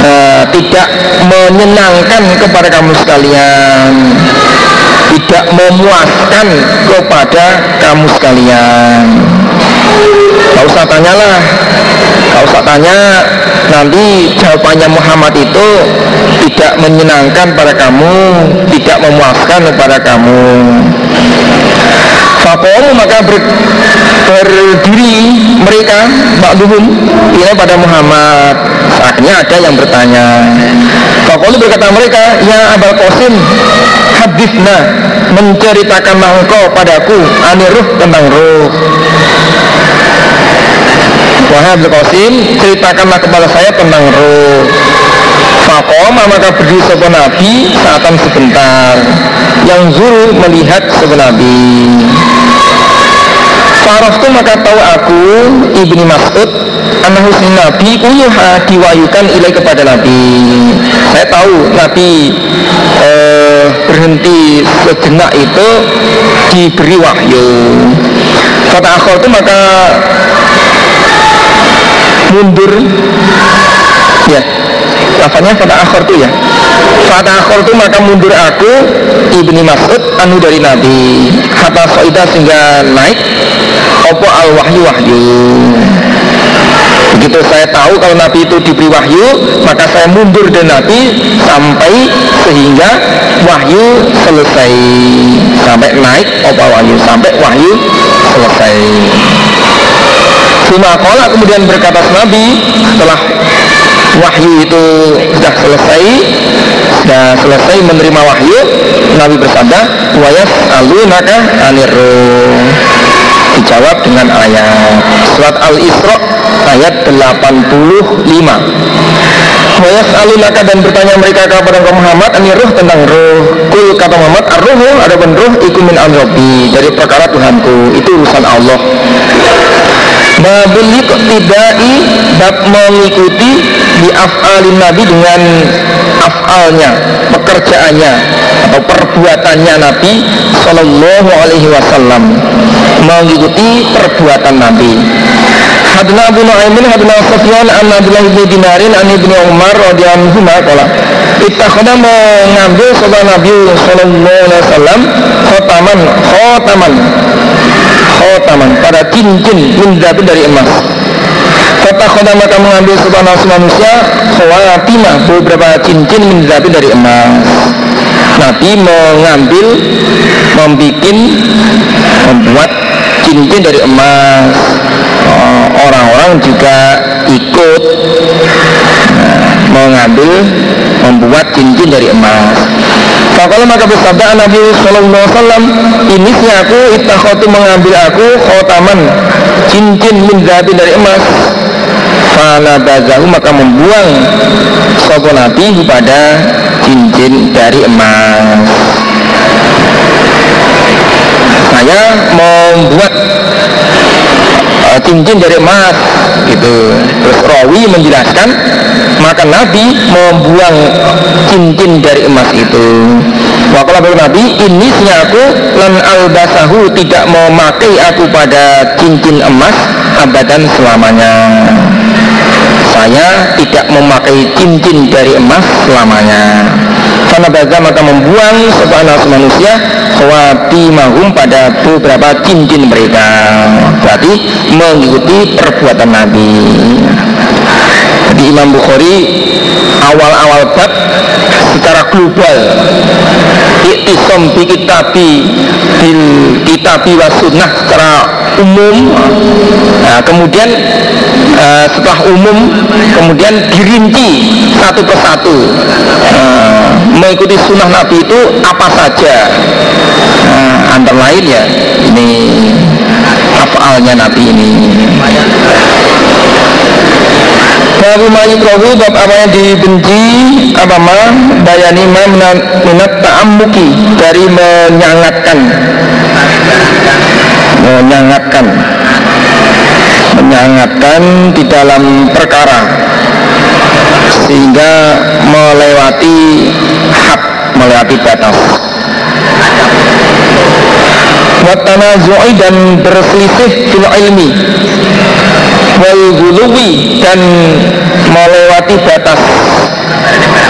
uh, tidak menyenangkan kepada kamu sekalian. Tidak memuaskan kepada kamu sekalian. Gak usah tanyalah Gak usah tanya Nanti jawabannya Muhammad itu Tidak menyenangkan pada kamu Tidak memuaskan kepada kamu. Fakolu maka ber, berdiri mereka Ba'duhum Ini pada Muhammad. Akhirnya ada yang bertanya Fakolu berkata mereka Ya Abal Qasim Hadithna Menceritakan engkau padaku Aniruh tentang ruh Wahai Abdul Qasim Ceritakanlah kepada saya tentang ruh Fakoma maka berdiri sebuah Nabi saatan sebentar. Yang zuru melihat sebuah Nabi. Faraftu maka tahu aku Ibni Mas'ud Anahu Nabi Uyuha diwayukan ilai kepada Nabi. Saya tahu Nabi eh, berhenti sejenak itu diberi wahyu. Kata akhir itu maka mundur. Ya. Lafaznya kata akhir itu ya. Kata akhir itu maka mundur aku ibni Mas'ud anu dari Nabi. Kata soida sehingga naik opo al wahyu. Wahyu Begitu saya tahu kalau Nabi itu diberi wahyu, maka saya mundur dari Nabi sampai sehingga wahyu selesai. Sampai naik opa wahyu, sampai wahyu selesai. Cuma kalau kemudian berkata Nabi setelah wahyu itu sudah selesai sudah selesai menerima wahyu Nabi bersabda wayas alunaka aniruh dijawab dengan ayat surat Al-Isra ayat 85 Wayas alunaka dan bertanya mereka kepada engkau Muhammad Ini ruh tentang ruh Kul kata Muhammad Ar-ruhu ada ruh iku min Dari perkara Tuhanku Itu urusan Allah Mabulik tidai bab mengikuti di af'alin Nabi dengan af'alnya, pekerjaannya atau perbuatannya Nabi Shallallahu Alaihi Wasallam mengikuti perbuatan Nabi. Hadna Abu Nu'aimin hadna Sufyan an Abdullah bin Dinarin an Ibnu Umar radhiyallahu anhu qala Ittakhadha mengambil sebuah Nabi sallallahu alaihi wasallam khotaman khotaman khotaman pada cincin min dari emas. Kota kota maka mengambil sebuah nafsu manusia Khawatimah beberapa cincin min dari emas. Nabi mengambil Membikin Membuat cincin dari emas. Oh, Orang-orang juga ikut nah, Mengambil Membuat cincin dari emas Fakallah maka bersabda Nabi Sallallahu Alaihi Wasallam ini si aku itakhotu mengambil aku khotaman cincin min dari emas. Fala bazahu maka membuang Sopo Nabi pada cincin dari emas. Saya membuat cincin dari emas gitu. Terus Rawi menjelaskan maka Nabi membuang cincin dari emas itu. Wakala baru Nabi ini aku lan albasahu tidak memakai aku pada cincin emas abadan selamanya. Saya tidak memakai cincin dari emas selamanya karena baga maka membuang sebuah nafsu manusia mahum pada beberapa cincin mereka. Berarti mengikuti perbuatan Nabi. Jadi Imam Bukhari awal-awal bab secara global iktisam bi kitabi bil kitabi wa sunnah secara umum. Nah, kemudian uh, setelah umum kemudian dirinci satu persatu. Uh, mengikuti sunnah Nabi itu apa saja? Uh, antara lain ya ini afalnya Nabi ini. Babu mayukrohu bab apa yang dibenci apa ma? Bayani ma minat ta'ammuki dari menyangatkan menyangatkan menyangatkan di dalam perkara. Sehingga melewati hak melewati batas. Watana zu'i dan berselisih fil ilmi. Wal guluwi dan melewati batas.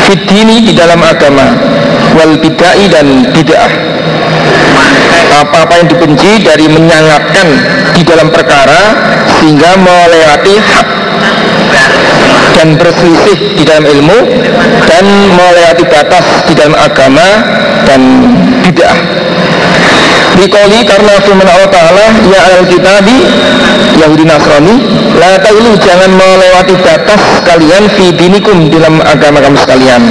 Fitini di dalam agama. Wal bidai dan bid'ah. Apa-apa yang dibenci dari menyangatkan di dalam perkara sehingga melewati hak dan berselisih di dalam ilmu dan melewati batas di dalam agama dan bid'ah. Dikoli karena firman Allah Ta'ala Ya al kitabi Yahudi Nasrani La ta'ulu jangan melewati batas kalian Fi dinikum dalam agama kamu sekalian.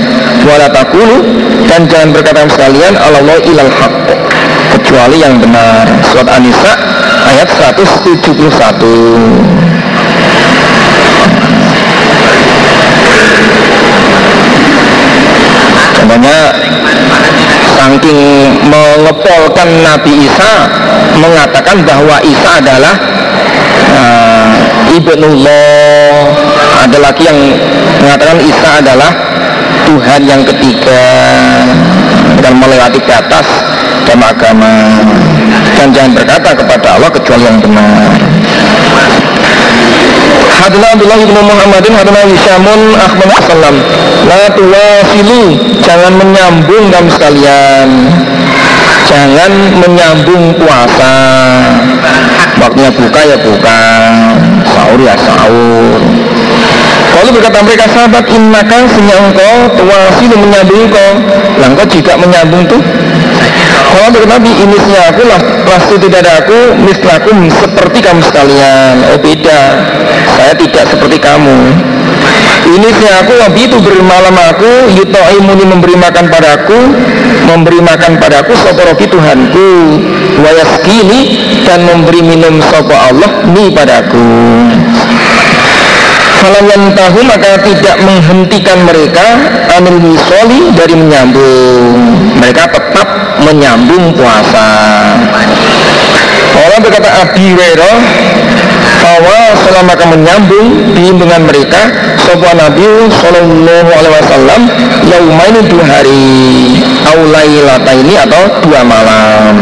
Wala takulu Dan jangan berkata sekalian Allah ilal haq. Kecuali yang benar. Surat An-Nisa ayat 171 mengepolkan Nabi Isa mengatakan bahwa Isa adalah uh, ibnullah ada lagi yang mengatakan Isa adalah Tuhan yang ketiga. Dan melewati batas dalam agama. Dan jangan berkata kepada Allah kecuali yang benar. Hadna Abdullah ibnu Muhammadin Hadna Hisyamun Ahmad Assalam La tuwasilu Jangan menyambung kamu sekalian Jangan menyambung puasa Waktunya buka ya buka. Sahur ya sahur. Kalau berkata mereka sahabat Innaka sehingga engkau Tuwasilu menyambung engkau. Lah engkau jika menyambung tuh. Kalau berkata Nabi ini aku lah Pasti tidak ada aku Mislakum seperti kamu sekalian. Oh beda. Saya tidak seperti kamu ini aku Nabi itu bermalam aku Yuto'imuni memberi makan padaku Memberi makan padaku Soporoki Tuhanku. Wayaskini Dan memberi minum sopo Allah Ni padaku Falam tahu maka tidak menghentikan mereka Anil wisoli dari menyambung. Mereka tetap menyambung puasa. Orang berkata Abi Hurairah bahwa selama kamu menyambung dengan mereka sebuah Nabi Shallallahu Alaihi Wasallam yaumaini dua hari aulailata ini atau dua malam.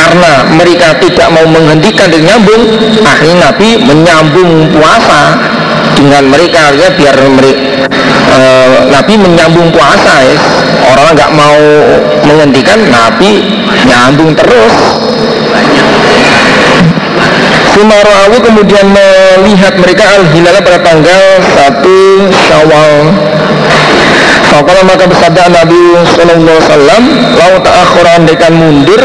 Karena mereka tidak mau menghentikan dan nyambung akhirnya Nabi menyambung puasa dengan mereka. Ya biar mereka e, Nabi menyambung puasa ya. Orang nggak mau menghentikan Nabi nyambung terus Sumarawu kemudian melihat mereka al-hilal pada tanggal 1 Syawal. Fakallah maka bersabda Nabi Sallallahu Alaihi Wasallam Lau ta'akhuran dekan mundur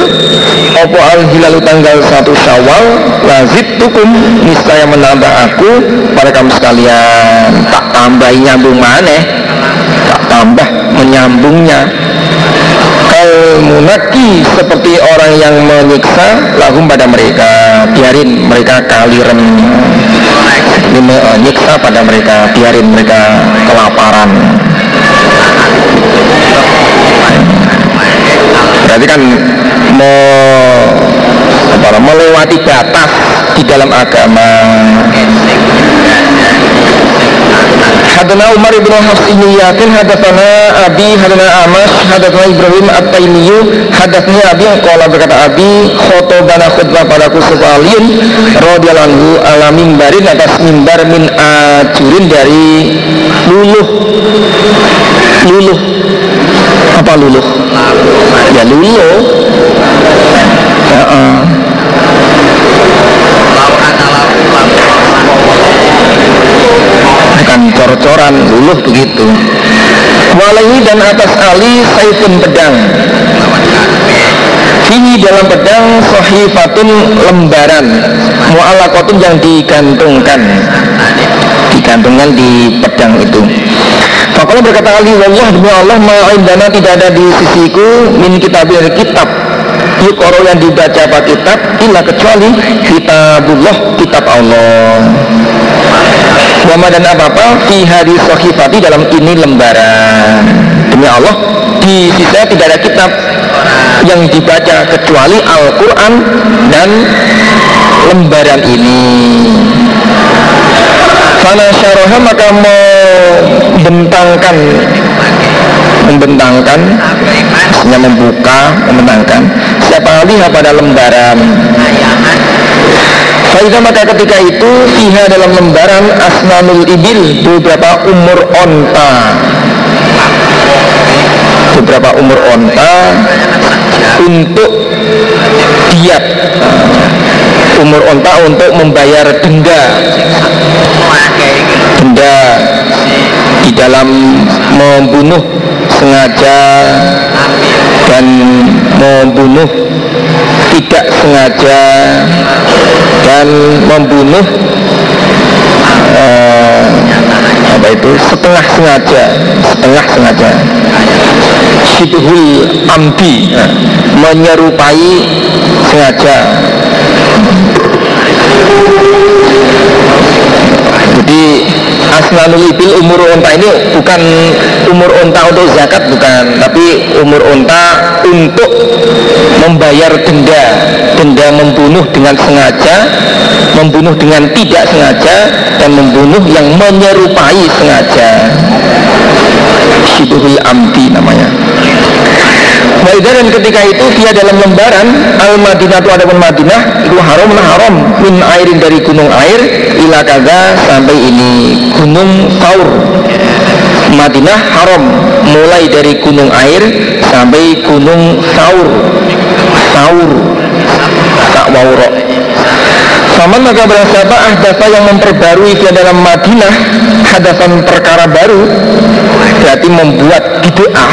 Opo al-hilalu tanggal 1 syawal Lazid tukum Niscaya menambah aku Pada kamu sekalian. Tak tambah nyambung mana? Tak tambah menyambungnya munaki seperti orang yang menyiksa Lahum pada mereka Biarin mereka kaliren. Menyiksa pada mereka Biarin mereka kelaparan. Berarti kan me, apa, melewati batas di dalam agama Hadana Umar ibn Hafs ibn Yakin Hadatsana Abi Hadana Amash Hadatsana Ibrahim At-Taimiyu Hadatsani Abi Qala berkata Abi Khotobana khutbah padaku sekalian Radiyallahu anhu ala mimbarin atas mimbar min ajurin dari luluh Luluh Apa luluh? Ya luluh. Cor-coran luluh begitu. Walaihi dan atas Ali saifun pedang. Ini dalam pedang sohifatun lembaran. Mu'alakotun yang digantungkan. Digantungkan di pedang itu. Fakallah berkata Ali Wallah demi Allah ma'indana tidak ada di sisiku min kitab kitab Yukoro yang dibaca apa kitab Illa kecuali kitabullah kitab Allah Wama dan apa-apa Fi hari sohifati dalam ini lembaran. Demi Allah Di sisa tidak ada kitab Yang dibaca kecuali Al-Quran Dan lembaran ini. Fana syaroha maka membentangkan membentangkan maksudnya membuka membentangkan. Siapa lihat pada lembaran Faiza maka ketika itu Fiha dalam lembaran Asnanul Ibil Beberapa umur onta. Beberapa umur onta Untuk diat. Umur onta untuk membayar denda. Denda Di dalam membunuh sengaja dan membunuh tidak sengaja dan membunuh uh, apa itu? Setengah sengaja setengah sengaja. Syibhul amdi uh, menyerupai sengaja. Jadi asnanul ibil umur unta ini bukan umur unta untuk zakat bukan. Tapi umur unta untuk membayar denda. Denda membunuh dengan sengaja membunuh dengan tidak sengaja dan membunuh yang menyerupai sengaja. Syibhul Amti namanya. Waidah dan ketika itu dia dalam lembaran Al Madinah itu ada pun Madinah itu haram nah haram. Min airin dari gunung air ila kaga sampai ini gunung Taur Madinah haram mulai dari gunung air sampai gunung Taur. Taur. Tak waurok sama maka berasaba ahdasa yang memperbarui dia dalam Madinah Hadasan perkara baru Berarti membuat bid'ah.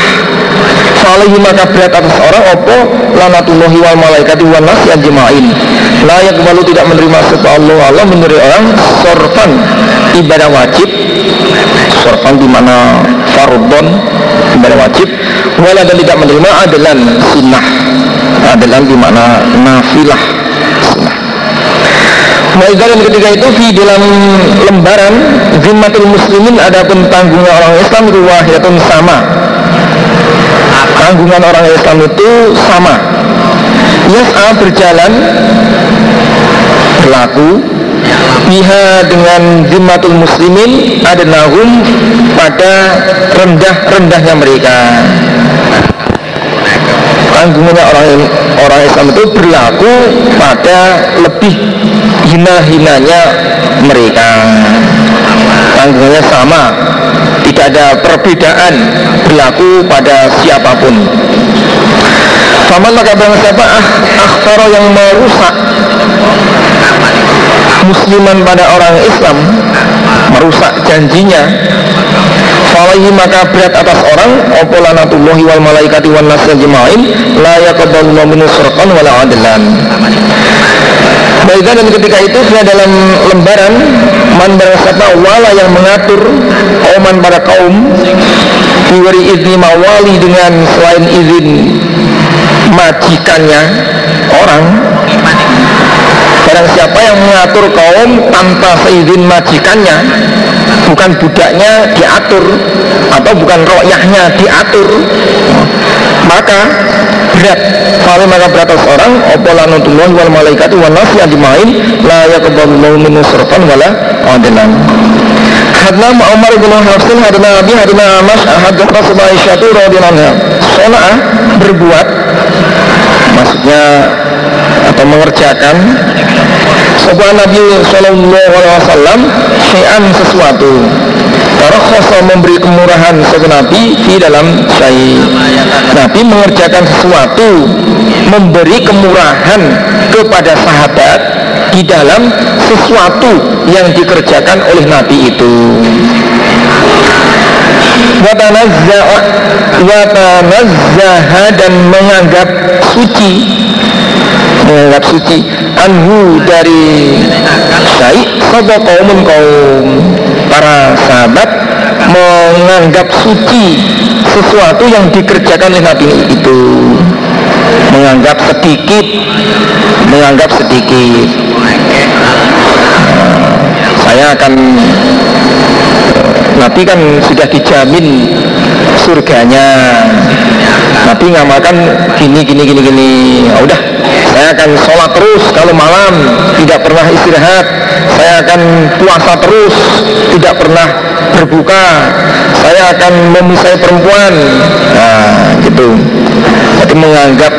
Salihi maka berat atas orang Opo? Lanatullahi wal malaikati wal nasi jemain Layak balu tidak menerima sebab Allah Allah menurut orang Sorfan ibadah wajib Sorfan di mana fardon ibadah wajib Wala dan tidak menerima adalah sunnah. Adalah di mana nafilah sunnah. Waidalan ketika itu di dalam lembaran Zimmatul Muslimin adapun tanggungnya orang Islam itu wahyatun sama. Tanggungan orang Islam itu sama. Yas'a berjalan Berlaku Biha dengan Zimmatul Muslimin Ada nahum pada rendah-rendahnya mereka. Tanggungannya orang orang Islam itu berlaku pada lebih hina-hinanya mereka. Tanggungannya sama tidak ada perbedaan berlaku pada siapa pun. Faman maka bang siapa ah, akhtaro yang merusak musliman pada orang Islam merusak janjinya Falahi maka berat atas orang Opo lanatullahi wal malaikati wal nasir jema'in La yakaballullah minu surqan wala adlan. Baiklah dan ketika itu dia dalam lembaran Man berasapa wala yang mengatur Oman pada kaum Diwari izni mawali dengan selain izin Majikannya Orang Barang siapa yang mengatur kaum tanpa seizin majikannya Bukan budaknya diatur Atau bukan royahnya diatur Maka berat. Kalau maka berat seorang Opolanutullah wal malaikat wal nasi ajmain La yakuballahu minu surfan wala adilan Hadna Umar bin Hafsin hadna Abi hadna Amas hadna Rasulullah Aisyatu radhiyallahu Sona'ah berbuat maksudnya atau mengerjakan sebuah Nabi Shallallahu Alaihi Wasallam syai'an sesuatu. Tarakhosa memberi kemurahan sebuah Nabi di dalam syai. Nabi mengerjakan sesuatu memberi kemurahan kepada sahabat di dalam sesuatu yang dikerjakan oleh Nabi itu. Watanazzaha dan menganggap suci menganggap suci. Anhu dari syai sobo kaumun kaum. Para sahabat menganggap suci sesuatu yang dikerjakan oleh Nabi itu. Menganggap sedikit menganggap sedikit. Nah, saya akan Nabi kan sudah dijamin surganya. Nabi ngamalkan gini gini gini gini. Ya udah saya akan sholat terus kalau malam tidak pernah istirahat. Saya akan puasa terus tidak pernah berbuka. Saya akan memisai perempuan. Nah gitu. Jadi menganggap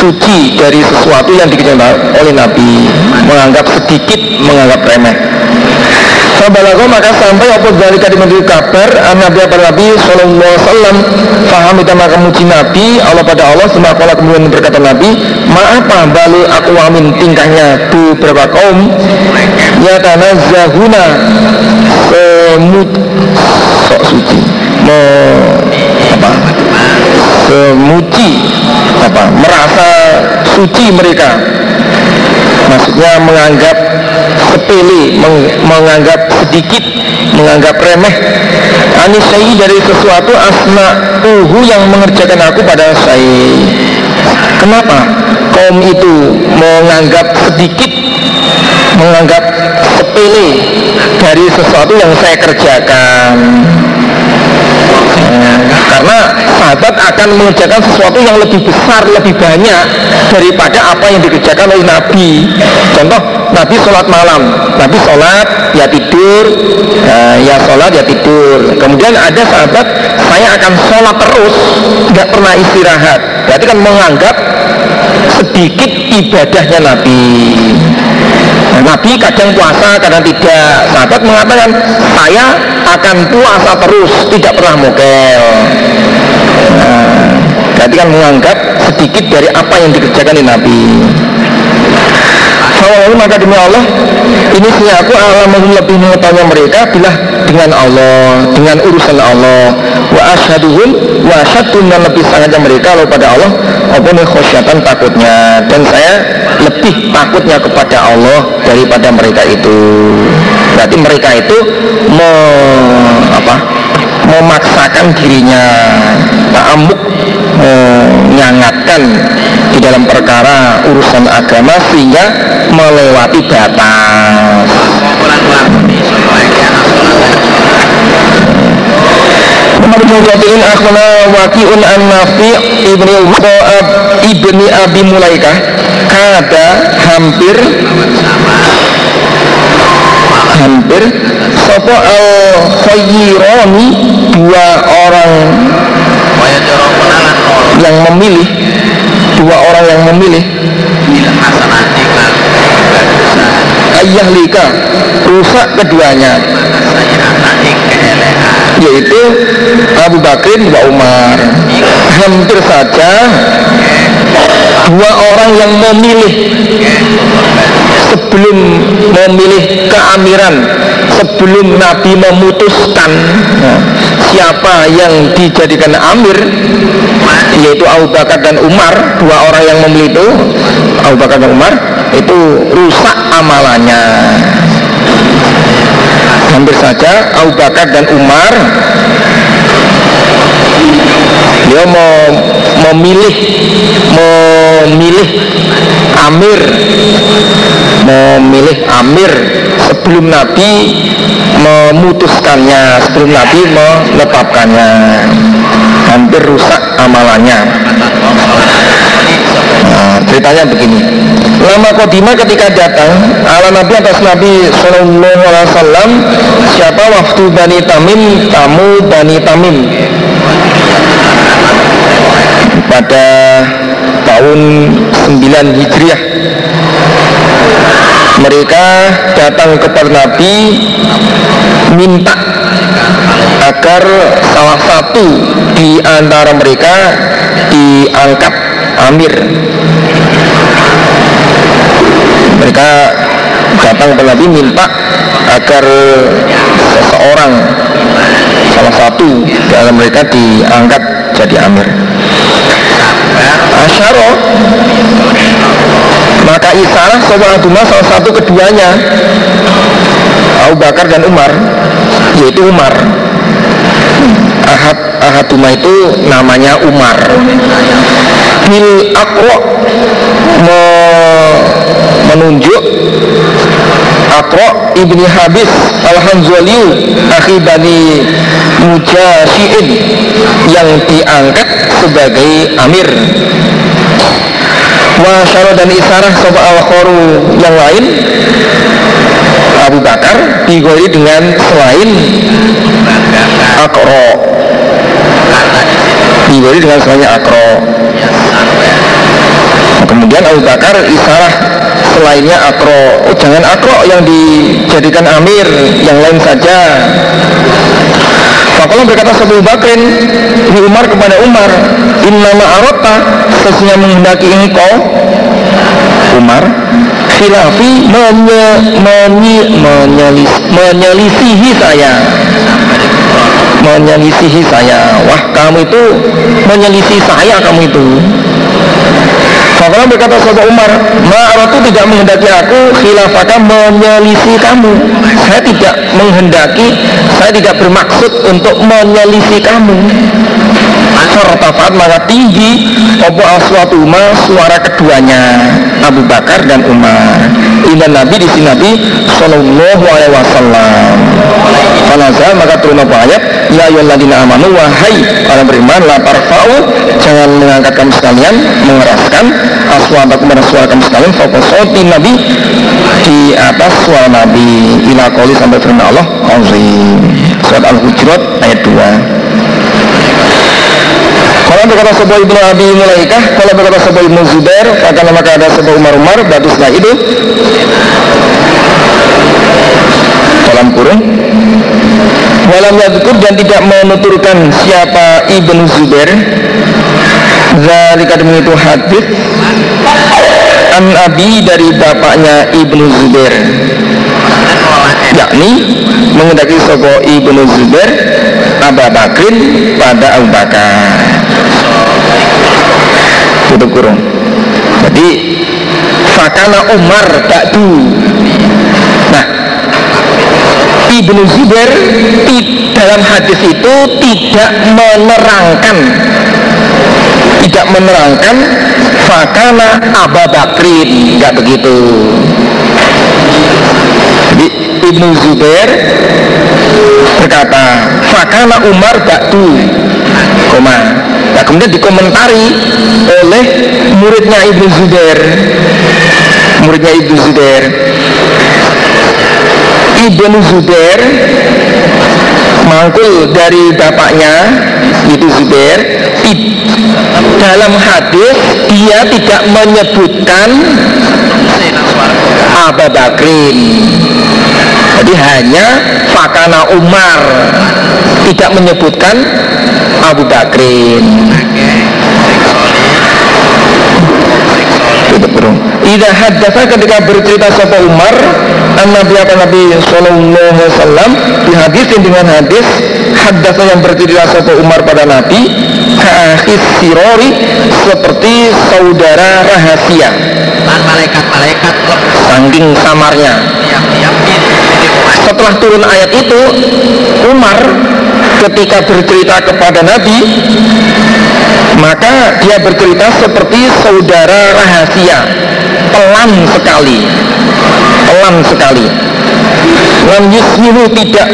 suci dari sesuatu yang dikerjakan oleh Nabi menganggap sedikit menganggap remeh Fabalago maka sampai apa dari tadi menjadi kabar Nabi apa Nabi Sallallahu Alaihi Wasallam Faham itu maka muji Nabi Allah pada Allah Semua kala kemudian berkata Nabi Maapa balu aku amin tingkahnya beberapa kaum? Ya tanah zahuna Semut Sok suci. Mo Apa? Semuci Apa? Merasa suci mereka. Maksudnya menganggap sepele meng, menganggap sedikit menganggap remeh. Anisai dari sesuatu asma uhu yang mengerjakan aku pada saya. Kenapa kaum itu menganggap sedikit menganggap sepele dari sesuatu yang saya kerjakan? Karena sahabat akan mengerjakan sesuatu yang lebih besar, lebih banyak daripada apa yang dikerjakan oleh Nabi. Contoh, Nabi sholat malam. Nabi sholat ya tidur. Ya, ya sholat ya tidur. Kemudian ada sahabat saya akan sholat terus nggak pernah istirahat. Berarti kan menganggap sedikit ibadahnya Nabi. Nah, Nabi kadang puasa kadang tidak. Sahabat mengatakan saya akan puasa terus tidak pernah mokel nah, berarti kan menganggap sedikit dari apa yang dikerjakan di Nabi Kalau maka demi Allah ini sih aku alam lebih mengetahui mereka bila dengan Allah dengan urusan Allah. Wa ashaduhum wa asyadun dan lebih sangatnya mereka lalu pada Allah apa khosyatan takutnya. Dan saya lebih takutnya kepada Allah daripada mereka itu. Berarti mereka itu me, apa memaksakan dirinya ta'amuk menyangatkan di dalam perkara urusan agama sehingga melewati batas. Muhammad bin Jati'in akhwana waqi'un an nafi' ibni Uqa'ab ibni Abi Mulaikah kada hampir hampir sopo al khayyirani dua orang yang memilih dua orang yang memilih. Ayah lika rusak keduanya. Yaitu Abu Bakrin wa Umar. Hampir saja dua orang yang memilih sebelum memilih keamiran sebelum Nabi memutuskan siapa yang dijadikan amir yaitu Abu Bakar dan Umar dua orang yang memilih itu Abu Bakar dan Umar itu rusak amalannya. Hampir saja Abu Bakar dan Umar mau memilih memilih amir. Memilih amir sebelum Nabi memutuskannya sebelum Nabi menetapkannya. Hampir rusak amalannya. Nah, ceritanya begini. Lama kodima ketika datang ala Nabi atas Nabi Sallallahu Alaihi Wasallam siapa waktu Bani Tamim? Tamu Bani Tamim pada tahun 9 Hijriah. Mereka datang kepada Nabi minta agar salah satu di antara mereka diangkat amir. Mereka datang kepada Nabi minta agar seseorang salah satu di antara mereka diangkat jadi amir Asyaro maka Isarah Sobatuma salah satu keduanya Abu Bakar dan Umar yaitu Umar. Ahad Ahaduma itu namanya Umar. Bil Akro me, menunjuk Akro ibni Habis al Hanzaliu akhi bani Mujasyiin yang diangkat sebagai amir. Wasyaro dan Isarah sopa al yang lain Abu Bakar digori dengan selain Akro digori dengan selain Akro kemudian Abu Bakar Isarah selainnya Akro. Oh, jangan Akro yang dijadikan Amir yang lain saja. Fakolah berkata Abu Bakrin di Umar kepada Umar Innama arota sesungguhnya menghendaki engkau Umar Khilafi menye, menye, menyelis, menyelisihi saya. Menyelisihi saya. Wah kamu itu menyelisihi saya kamu itu Fakolah berkata sahabat Umar Ma'aratu tidak menghendaki aku khilafaka menyelisih kamu. Saya tidak menghendaki Saya tidak bermaksud untuk menyelisih kamu. Sertafaat maka tinggi Obo aswatuma suara keduanya Abu Bakar dan Umar. Ila Nabi di sini Nabi Sallallahu Alaihi Wasallam. Falazal maka turun apa ayat? Ya ayyuhalladzina amanu wahai orang beriman la tarfa'u jangan mengangkat kamu sekalian mengeraskan aswatakum pada suara kamu sekalian fokusoti Nabi di atas suara Nabi. Ila qoli sampai firman Allah azim. Surat Al-Hujurat ayat 2 kalau berkata sebuah ibnu Abi Mulaikah Kalau berkata sebuah ibnu Zubair Maka maka ada sebuah Umar Umar Batuslah itu Dalam kurung. Walam yadkur dan tidak menuturkan siapa Ibnu Zubair. Zalika itu hadis. An Abi dari bapaknya Ibnu Zubair. Yakni mengendaki sopo Ibnu Zubair Abu Bakrin pada Abu Bakar Kurung. Jadi Fakana Umar Ba'du. Nah Ibnu Zubair dalam hadis itu tidak menerangkan tidak menerangkan fakana Abu Bakrin. Nggak begitu. Jadi Ibnu Zubair berkata fakana Umar Ba'du koma nah, kemudian dikomentari oleh muridnya Ibnu Zubair. Muridnya Ibnu Zubair. Ibnu Zubair mangkul dari bapaknya itu Zubair dalam hadis dia tidak menyebutkan Abu Bakrin. Jadi hanya Fakana Umar tidak menyebutkan Abu Bakrin Ida haddatha ketika bercerita sapa Umar an Nabi apa Nabi Sallallahu Alaihi Wasallam di hadis dengan hadis haddatha yang bercerita sapa Umar pada Nabi kaakhis sirori seperti saudara rahasia. Malaikat-malaikat saking samarnya. Setelah turun ayat itu Umar ketika bercerita kepada Nabi maka dia bercerita seperti saudara rahasia. Pelan sekali. Pelan sekali. Lam yusmihu tidak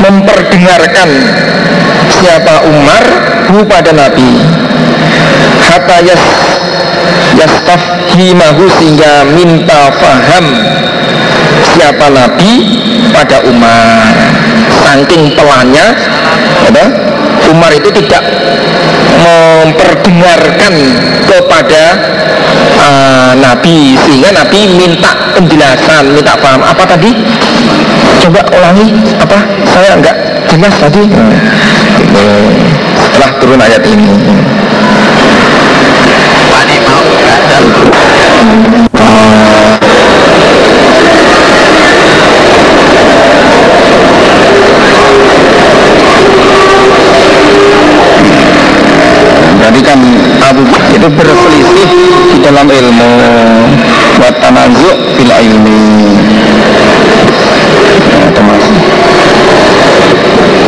memperdengarkan siapa Umar hu pada Nabi. Hatta yas yastafhimahu sehingga minta faham siapa Nabi pada Umar saking pelannya ada Umar itu tidak memperdengarkan kepada uh, Nabi sehingga Nabi minta penjelasan minta paham. Apa tadi? Coba ulangi apa? Saya enggak jelas tadi. Hmm. setelah turun ayat ini berselisih di dalam ilmu. Buat tanazuk fil ilmi termasuk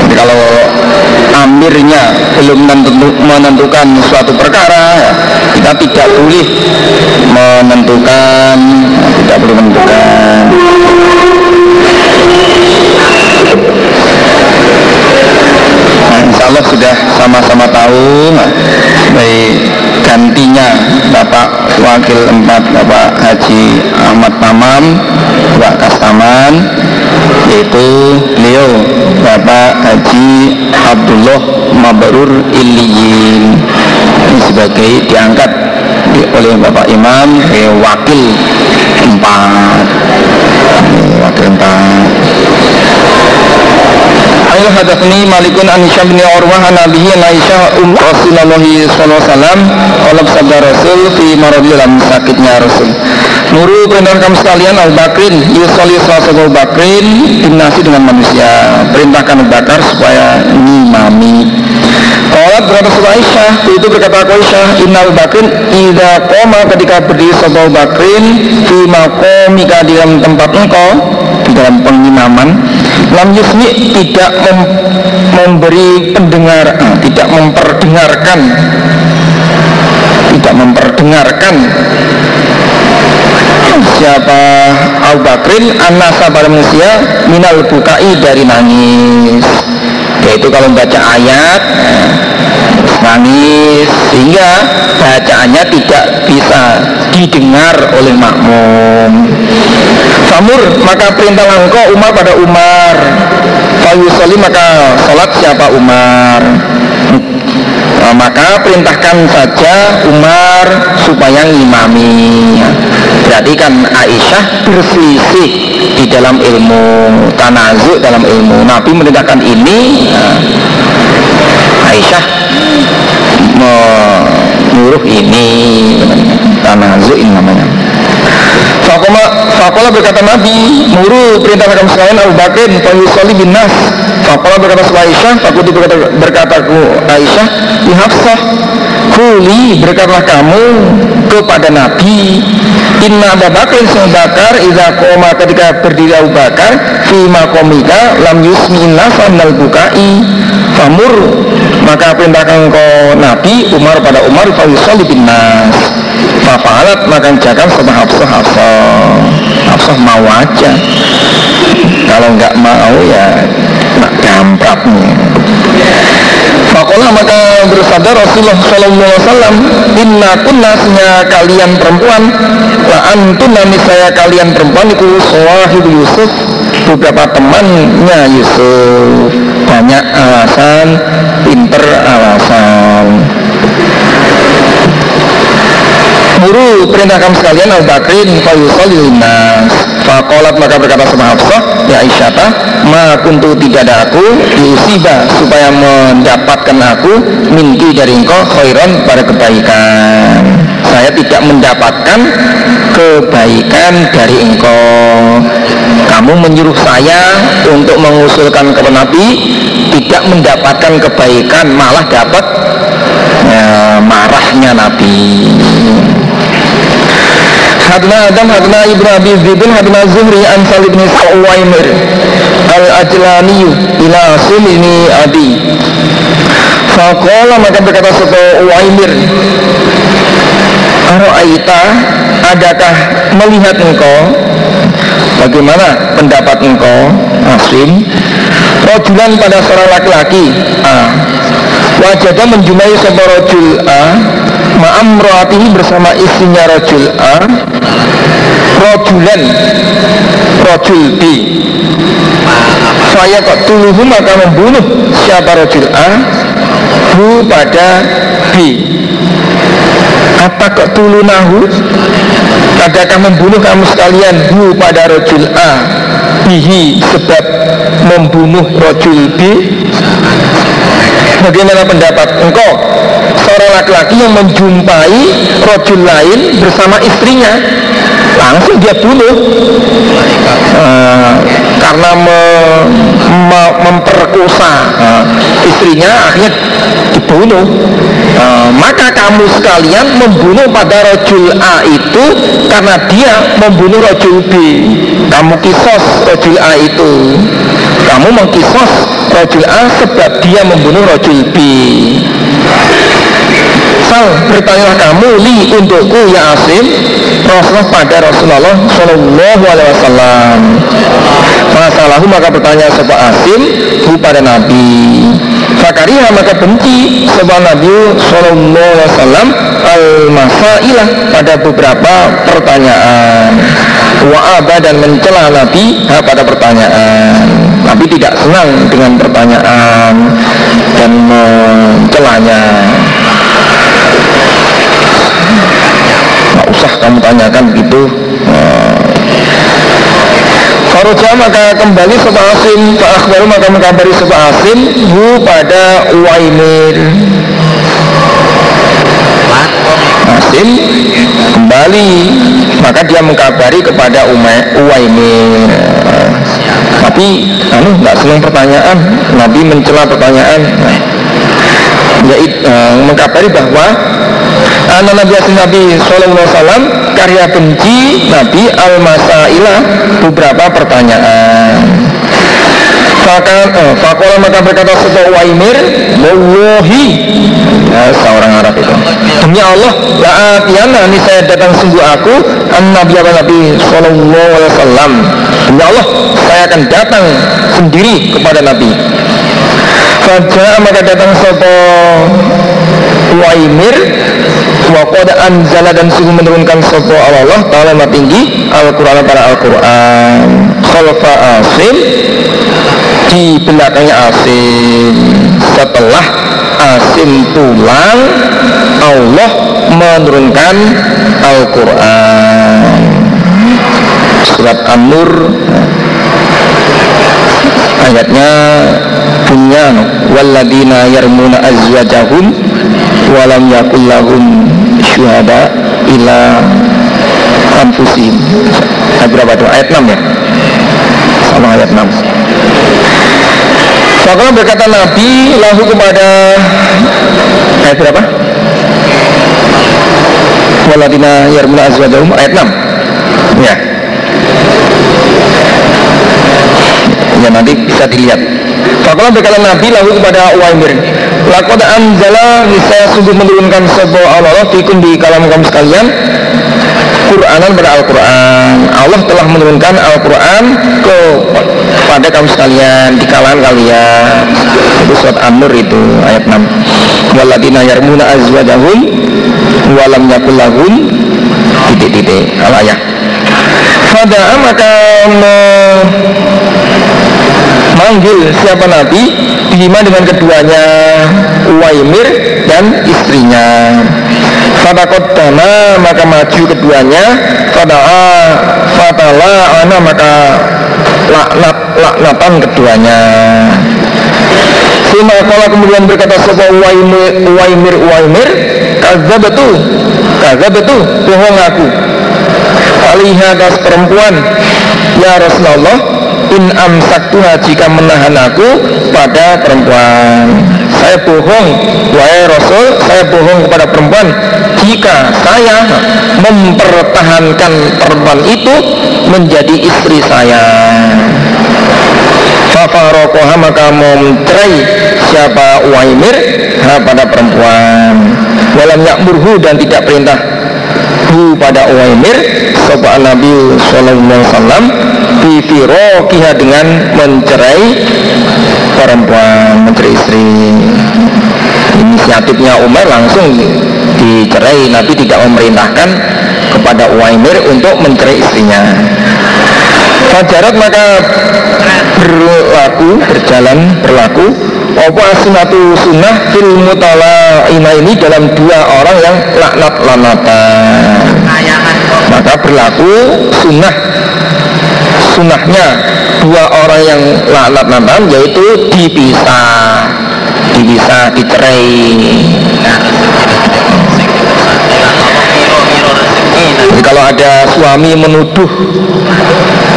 jadi kalau amirnya belum menentukan suatu perkara ya, kita tidak boleh menentukan. Tidak boleh menentukan. Nah, insya Allah sudah sama-sama tahu nah, baik gantinya Bapak Wakil 4 Bapak Haji Ahmad Tamam Bapak Kastaman yaitu beliau Bapak Haji Abdullah Mabrur Iliyin ini sebagai diangkat oleh Bapak Imam eh, Wakil 4 Ayo hadatsani Malikun an Hisham bin Urwah an Nabihi an Aisyah um Rasulullah sallallahu alaihi wasallam. Oleh sabda Rasul fi maradil sakitnya Rasul. Nuru perintah kamu sekalian Abu Bakrin. Yusoli salat Bakrin dengan manusia. Perintahkan Bakar supaya ngimami Kalau berkata sebuah Aisyah Itu berkata aku Aisyah Inna Abu Bakrin Ida koma ketika berdiri Abu Bakrin Fi makomika di dalam tempat engkau Di dalam pengimaman Lam yusmi tidak mem memberi pendengar ah, Tidak memperdengarkan Tidak memperdengarkan. Siapa Abu Bakrin anasa pada manusia minal bukai dari nangis yaitu kalau baca ayat nangis sehingga bacaannya tidak bisa didengar oleh makmum. Famur maka perintah engkau Umar pada Umar. Fayusoli maka sholat siapa Umar nah, maka perintahkan saja Umar supaya ngimami. Berarti kan Aisyah berselisih di dalam ilmu tanazuk dalam ilmu. Nabi merintahkan ini. Nah, Aisyah menyuruh ini tanazuk ini namanya Fakola, Fakola berkata Nabi, muru perintah kamu sekalian Abu Bakr, Soli bin Nas. Fakola berkata sama Aisyah, Fakuti berkata, berkata ku Aisyah, di Hafsah, Kuli berkatalah kamu kepada Nabi, Inna Abu Bakr Abu Bakar, Iza koma ketika berdiri Abu Bakar, Fima komika, lam yusmi nasa minal bukai, Famur maka perintahkan kau Nabi Umar pada Umar Soli bin Nas Fafalat maka jangan sama Hafsah Hafsah. Hafsah mau aja. Kalau nggak mau ya nak gampraknya Fakolah maka bersabda Rasulullah Sallallahu Alaihi Wasallam Inna kunnasnya kalian perempuan La antuna saya kalian perempuan itu Sawahib Yusuf Beberapa temannya Yusuf. Banyak alasan Pinter alasan Perintah kamu sekalian Al Bakrin fayusalli nas. Fakolat maka berkata sama Hafsah Ya Aisyata Ma kuntu tidak ada aku Diusiba supaya mendapatkan aku Minti dari engkau khairan pada kebaikan. Saya tidak mendapatkan kebaikan dari engkau. Kamu menyuruh saya untuk mengusulkan kepada Nabi Tidak mendapatkan kebaikan Malah dapat ya, marahnya Nabi Hadna Adam Hadna Ibnu Abi Zibin Hadna Zuhri An Salib bin Sa'uwaimir Al-Ajlani Ila Asim ini Abi. Fakola maka berkata Soto Uwaimir Aro'aita Adakah melihat engkau? Bagaimana pendapat engkau? Asim Rojulan pada seorang laki-laki. A Wajadah menjumpai sebuah rojul A Ma'amroatihi bersama istrinya rojul A Rojulan Rojul B. Saya kok tuluhu maka membunuh siapa rojul A? Bu pada B. Apa kok tulunahu? Adakah membunuh kamu sekalian? Bu pada rojul A. Bihi sebab membunuh rojul B Bagaimana pendapat engkau? Seorang laki-laki yang menjumpai rojul lain bersama istrinya Langsung dia bunuh. Uh, Karena me, me, memperkosa uh, istrinya akhirnya dibunuh. Uh, Maka kamu sekalian membunuh pada rojul A itu Karena dia membunuh rojul B. Kamu kisos rojul A itu. Kamu mengkisos rojul A sebab dia membunuh rojul B Sal bertanyalah kamu li untukku ya Asim Rasulullah pada Rasulullah Shallallahu Alaihi Wasallam. Masalahku maka bertanya sebuah Asim bu pada Nabi. Fakariha maka benci sebuah Nabi Shallallahu Alaihi Wasallam al masailah pada beberapa pertanyaan. Wa dan mencela Nabi pada pertanyaan. Nabi tidak senang dengan pertanyaan dan mencelanya kamu tanyakan begitu Faroja maka kembali sebuah asim Pak baru maka mengkabari sebuah asim Hu pada Uwaimir Asim kembali Maka dia mengkabari kepada Uwaimir Tapi anu nggak senang pertanyaan. Nabi mencela pertanyaan. Yaitu uh, mengkabari bahwa anak Nabi Asin Nabi Sallallahu Alaihi Wasallam karya benci Nabi al masailah beberapa pertanyaan. Fakan, eh, fakola maka berkata sebuah waimir Wallahi ya, Seorang Arab itu Demi Allah, la'atiyana ini saya datang sungguh aku an Nabi apa Nabi Sallallahu Alaihi Wasallam. Demi Allah, saya akan datang sendiri kepada Nabi. Fajar maka datang sopo Waimir wa qad anzala dan sungguh menurunkan sopo Allah Ta'ala maha tinggi Al-Quran pada Al-Quran. Khalfa asim di belakangnya asim. Setelah asim pulang Allah menurunkan Al-Quran. Surat An-Nur. Ayatnya punya walladina yarmuna azwajahum walam yakul lahum syuhada ila anfusihim. Ayat berapa itu? ayat 6 ya? Sama ayat 6 maka berkata Nabi lahu kepada ayat berapa? Waladina yarmuna azwajahum. Ayat 6 ya. Ya nanti bisa dilihat Fakallah berkata Nabi lalu kepada Uwaimir Lakot anjala saya sungguh menurunkan sebuah Allah fikum di kalam kamu sekalian Quranan pada Al-Quran. Allah telah menurunkan Al-Quran ke pada kamu sekalian di kalangan kalian. Itu surat An-Nur itu ayat 6 waladina yarmuna azwajahum walam yakul lahum titik-titik al-ayah Fada'a maka manggil siapa Nabi? Bima dengan keduanya Uwaimir dan istrinya. Fatakot dana maka maju keduanya. Fada'a fatala ana maka laknat laknatan keduanya. Sima kala kemudian berkata Sopo Uwaimir Uwaimir Uwaimir? Kaza betul Kaza betul Bohong aku. Alihah atas perempuan Ya Rasulullah in amsaktuha jika menahan aku pada perempuan. Saya bohong wahai rasul saya bohong kepada perempuan. Jika saya mempertahankan perempuan itu menjadi istri saya. Fafarokoha maka mau mencerai siapa Uwaimir pada perempuan. Walam yakmurhu dan tidak perintah hu pada Uwaimir Sobat Nabi Sallallahu Alaihi Wasallam bifirokiha dengan mencerai perempuan mencerai istri. Inisiatifnya Umar langsung dicerai. Nabi tidak memerintahkan kepada Uwaimir untuk mencerai istrinya. Fajarat maka berlaku, berjalan, berlaku. Apa asunatu sunnah fil mutala ini dalam dua orang yang laknat lanatan maka berlaku sunnah. Sunnahnya dua orang yang laknat lanatan yaitu dipisah. Dipisah dicerai. Jadi kalau ada suami menuduh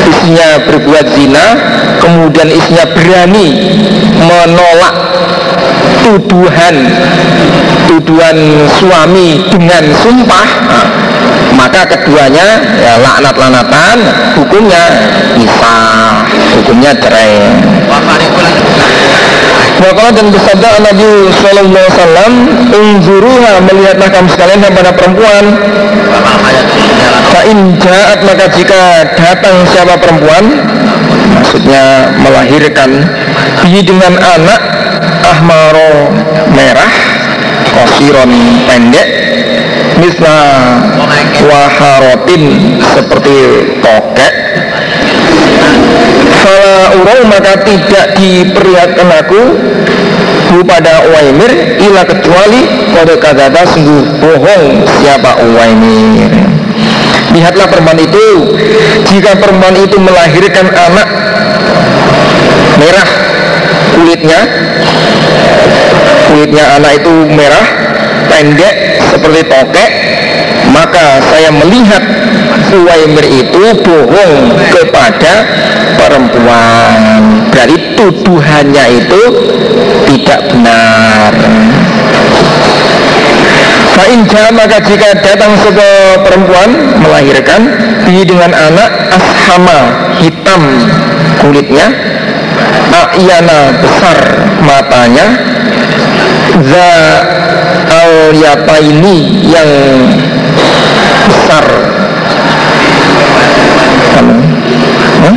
istrinya berbuat zina kemudian istrinya berani menolak tuduhan tuduhan suami dengan sumpah nah, maka keduanya ya laknat-lanatan hukumnya bisa hukumnya cerai. Wakala dan bersabda Nabi Sallallahu Alaihi Wasallam Unzuruha melihatlah kamu sekalian kepada perempuan. Fa'in jahat maka jika datang siapa perempuan Maksudnya melahirkan Bihi dengan anak Ahmaro merah Kosiron pendek Misla Waharotin Seperti tokek Fala urau maka tidak diperlihatkan aku hu pada Uwaimir ila kecuali kode kata sungguh bohong siapa Uwaimir. Lihatlah perempuan itu. Jika perempuan itu melahirkan anak merah kulitnya kulitnya anak itu merah pendek seperti tokek maka saya melihat Uwaimir itu bohong kepada perempuan. Berarti tuduhannya itu tidak benar. Fa'in maka jika datang sebuah perempuan melahirkan Di dengan anak ashama hitam kulitnya A'yana besar matanya za al yapa ini yang besar? Hah?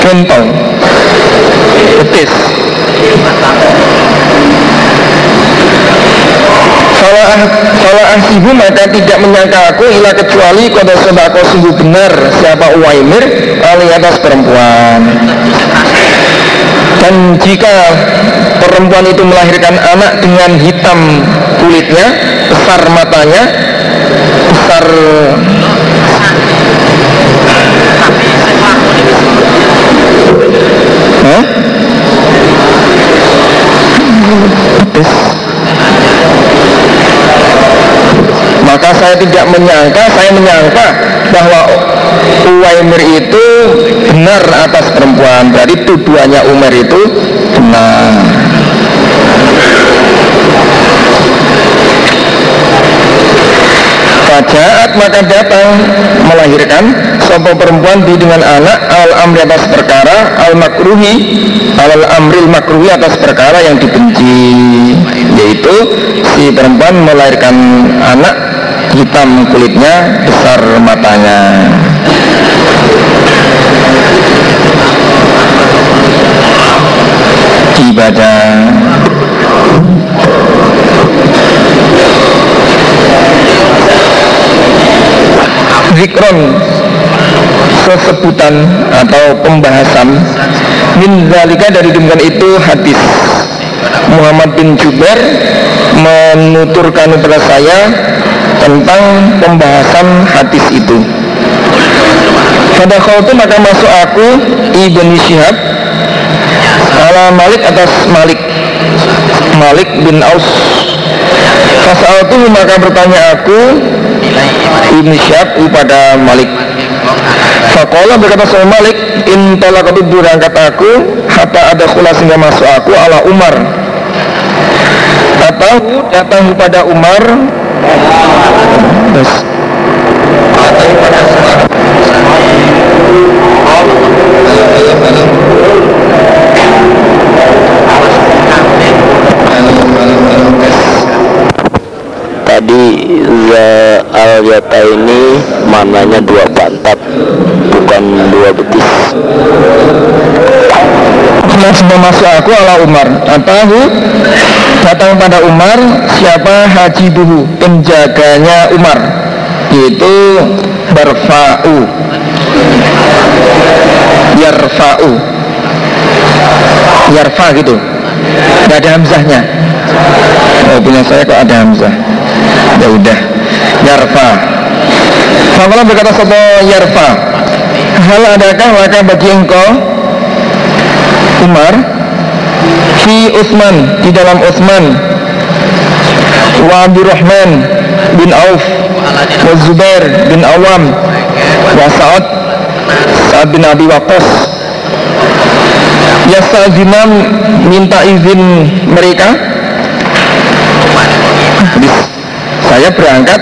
Kentong Betis. Salah ahsibu maka tidak menyangka aku ila kecuali kode sodako sungguh benar. Siapa Uwaimir ali atas perempuan dan jika perempuan itu melahirkan anak dengan hitam kulitnya besar matanya besar? Pedes. Maka saya tidak menyangka, saya menyangka bahwa Uwaimir itu benar atas perempuan. Berarti tuduhannya Umar itu benar. Fajaat maka datang melahirkan Sopo perempuan di dengan anak Al amri atas perkara Al makruhi Al amril makruhi atas perkara yang dibenci Yaitu si perempuan melahirkan anak Hitam kulitnya Besar matanya. Ibadah zikron sesebutan atau pembahasan. Min zalika dari demikian itu hadis. Muhammad bin Jubair menuturkan kepada saya tentang pembahasan hadis itu. Pada itu maka masuk aku Ibn Syihab ala Malik atas Malik. Malik bin Aus. Fasal itu maka bertanya aku Ibn Syihab kepada Malik. Fakola berkata sama Malik In talakatu berangkat aku Hatta ada khula sehingga masuk aku ala Umar. Atau datang kepada Umar Terus. Tadi al yata ini maknanya dua pantat bukan dua betis. Sudah masuk aku ala Umar. Atahu datang pada Umar siapa Haji Duhu penjaganya Umar yaitu Barfa'u Yarfa'u. Yarfa gitu. Gak ada Hamzahnya. Oh punya saya kok ada Hamzah? Ya udah. Yarfa. Fakulah berkata sopo Yarfa. Hal adakah maka bagi engkau Umar Fi Utsman Di dalam Utsman. Wa Abdurrahman bin Auf Wa Zubair bin Awam Wa Sa'ad Sa'ad bin Abi Waqqas. Yasa'zinam minta izin mereka. Saya berangkat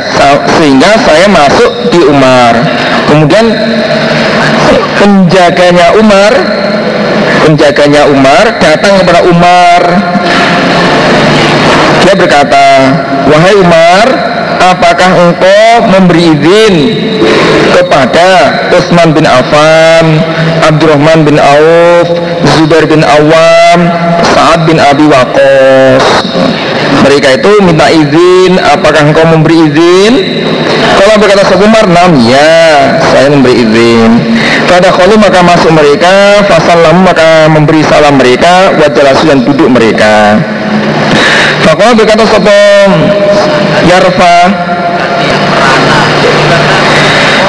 sehingga saya masuk di Umar. Kemudian penjaganya Umar penjaganya Umar datang kepada Umar. Dia berkata wahai Umar apakah engkau memberi izin kepada Utsman bin Affan Abdurrahman bin Auf Zubair bin Awam Sa'ad bin Abi Waqqas? Mereka itu minta izin apakah engkau memberi izin? Kalau berkata Umar nam ya saya memberi izin pada kalau maka masuk mereka. Fasal maka memberi salam mereka. Wajalasu dan duduk mereka. Fakoh berkata Sopo Yarfa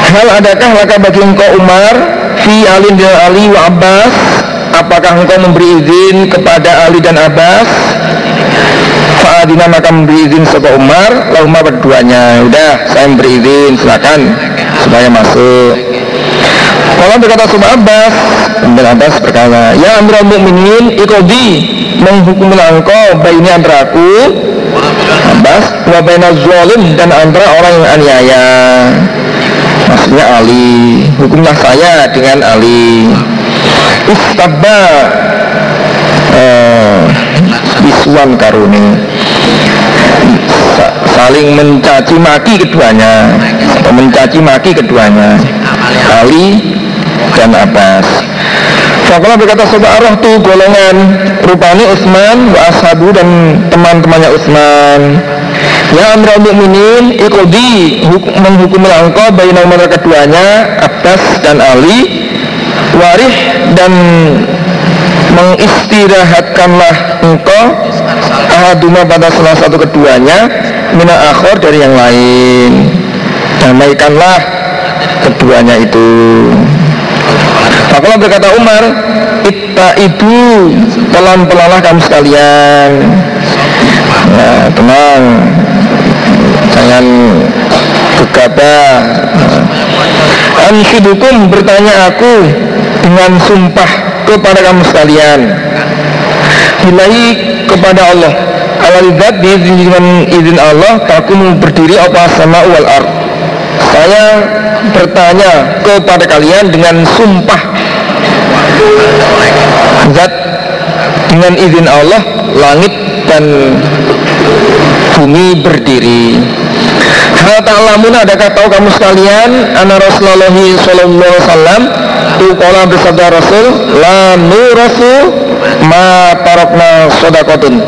Hal adakah laka bagi engkau Umar? Fi Ali dan Ali wa Abbas Apakah engkau memberi izin kepada Ali dan Abbas? Fa'adina maka memberi izin Sopo Umar. Lahumma berduanya Udah saya memberi izin silakan. Supaya masuk Kalau berkata Sopo Abbas Kemudian Abbas berkata Ya Amirul Mukminin Ikodi Menghukumlah engkau Baini antara aku Abbas Wa baina Dan antara orang yang aniaya. Maksudnya Ali Hukumlah saya dengan Ali. Istabba eh, iswan karuni. Sa- saling mencaci maki keduanya mencaci maki keduanya. Ali dan Abbas. Fakulah berkata sobat arah tu golongan Rupani Utsman wa ashabu dan teman-temannya Utsman. Ya ikudi huk- menghukum langkau bayi nomor keduanya Abbas dan Ali Warih dan mengistirahatkanlah engkau ahaduma pada salah satu keduanya mina akhor dari yang lain. Damaikanlah keduanya itu Fakulah berkata Umar Itta ibu Pelan-pelanlah kamu sekalian. Ya tenang. Jangan gegabah. Ansyidukum bertanya aku Dengan sumpah kepada kamu sekalian. Bilahi kepada Allah. Alalidat dengan izin Allah Takum berdiri apa sama wal ard. Saya bertanya kepada kalian dengan sumpah Zat dengan izin Allah langit dan bumi berdiri. Hal ta'lamun adakah tahu kamu sekalian Ana Rasulullah sallallahu alaihi wasallam Tukola bersabda Rasul La nurasu ma tarokna sodakotun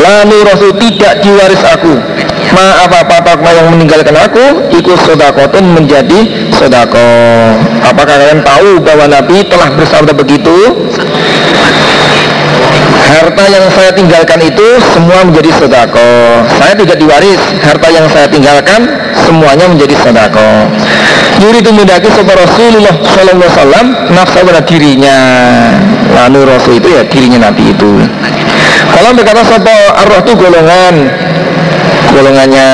La nurasu tidak diwaris aku. Ma apa-apa tarokna yang meninggalkan aku? Ikut sodakotun menjadi sodako Apakah kalian tahu bahwa Nabi telah bersabda begitu? Harta yang saya tinggalkan itu semua menjadi sodako Saya tidak diwaris. Harta yang saya tinggalkan semuanya menjadi sodako Yuri itu mendaki sopa Rasulullah Sallallahu Alaihi Wasallam Nafsa pada dirinya. Lalu Rasul itu ya dirinya Nabi itu Kalau berkata sopa arwah itu golongan Golongannya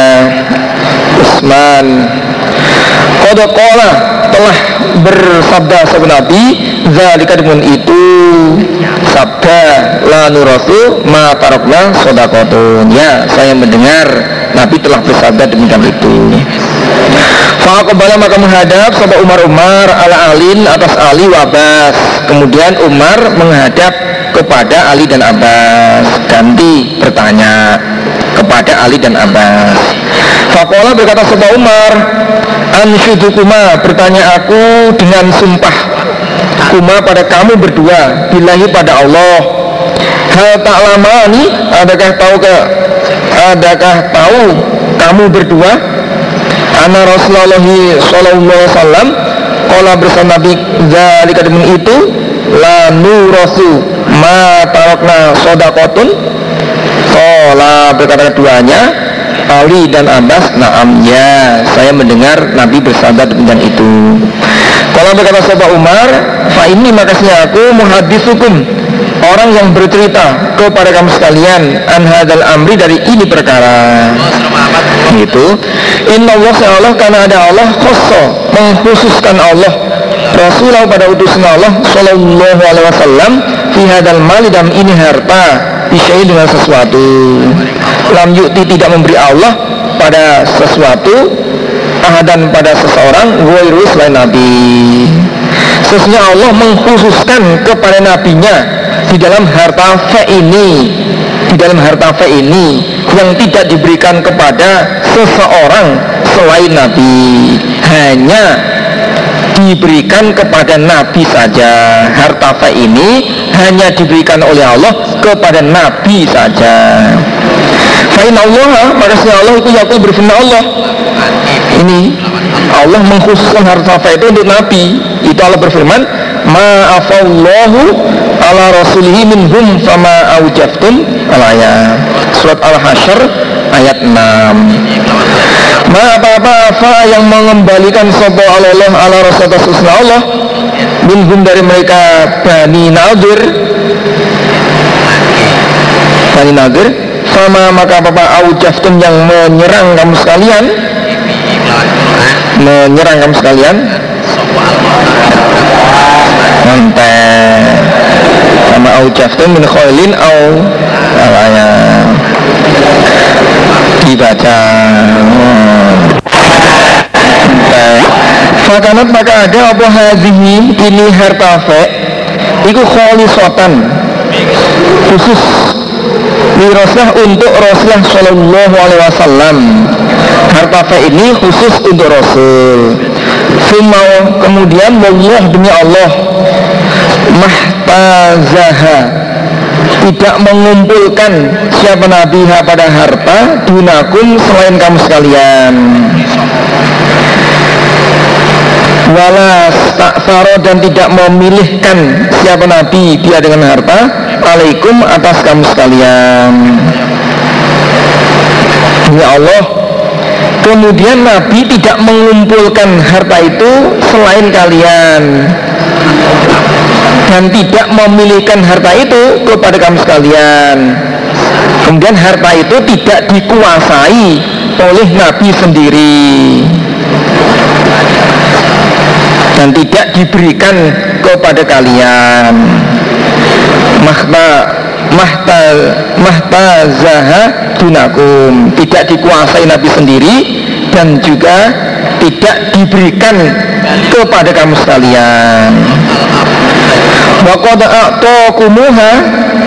Usman Kodokola telah bersabda sabda Nabi Zalika dengan itu Sabda La nurasu ma tarokna sodakotun Ya saya mendengar Nabi telah bersabda demikian itu. Fa'akobala maka menghadap Sobat Umar Umar ala Alin atas Ali wabas. Kemudian Umar menghadap kepada Ali dan Abbas. Ganti bertanya kepada Ali dan Abbas. Fakola berkata Sobat Umar Ansyudukuma bertanya aku dengan sumpah. Kuma pada kamu berdua Bilahi pada Allah. Hal tak lama ini Adakah tahu ke Adakah tahu kamu berdua? Ana Rasulullah Sallallahu Alaihi Wasallam Kala bersama Nabi. Zalika itu La nurasu Ma tarokna sodakotun. Kala berkata keduanya Ali dan Abbas Naam ya Saya mendengar Nabi bersabda demikian itu. Kalau berkata sahabat Umar Fa ini makasihnya aku muhadisukum Orang yang bercerita kepada kamu sekalian An hadal amri dari ini perkara. Itu Inna Allah karena ada Allah Khosso Mengkhususkan Allah Rasulullah pada utusan Allah Sallallahu alaihi wasallam Fi hadal mali dalam ini harta Bisyai dengan sesuatu. Lam yukti tidak memberi Allah pada sesuatu Ahadan pada seseorang Wairu selain Nabi. Sesungguhnya Allah mengkhususkan kepada nabinya Di dalam harta fe ini Di dalam harta fe ini Yang tidak diberikan kepada seseorang selain Nabi. Hanya diberikan kepada Nabi saja. Harta fe ini hanya diberikan oleh Allah kepada Nabi saja. Fa'in Allah maka Allah itu yakul berfirman Allah. Ini Allah mengkhususkan harta fe itu untuk Nabi. Itu Allah berfirman ma'afallahu ala rasulihi minhum fama aujaftun alaya. Surat al-hasyr ayat 6 Ma apa-apa apa yang mengembalikan sopo Allah ala rasulullah Allah minhum dari mereka Bani Nadir. Bani Nadir sama maka apa aujaftun yang menyerang kamu sekalian. Menyerang kamu sekalian. Mantap Sama aujaftun min khailin au Alaya Dibaca. (laughs) Fakanat maka ada apa hadhihi ini harta fe. Iku kholisatan khusus. Wirosah untuk Rasulullah Shallallahu Alaihi Wasallam. Harta fe ini khusus untuk Rasul. Sumau kemudian Allah demi Allah. Mahtazaha tidak mengumpulkan siapa nabi pada harta dunakum selain kamu sekalian. Walas taksaro dan tidak memilihkan siapa nabi dia dengan harta alaikum atas kamu sekalian. Ya Allah kemudian nabi tidak mengumpulkan harta itu selain kalian dan tidak memilihkan harta itu kepada kamu sekalian. Kemudian harta itu tidak dikuasai oleh nabi sendiri. Dan tidak diberikan kepada kalian. Mahta mahta mahta zaha dunakum. Tidak dikuasai Nabi sendiri dan juga tidak diberikan kepada kamu sekalian Waqad a'taqumuha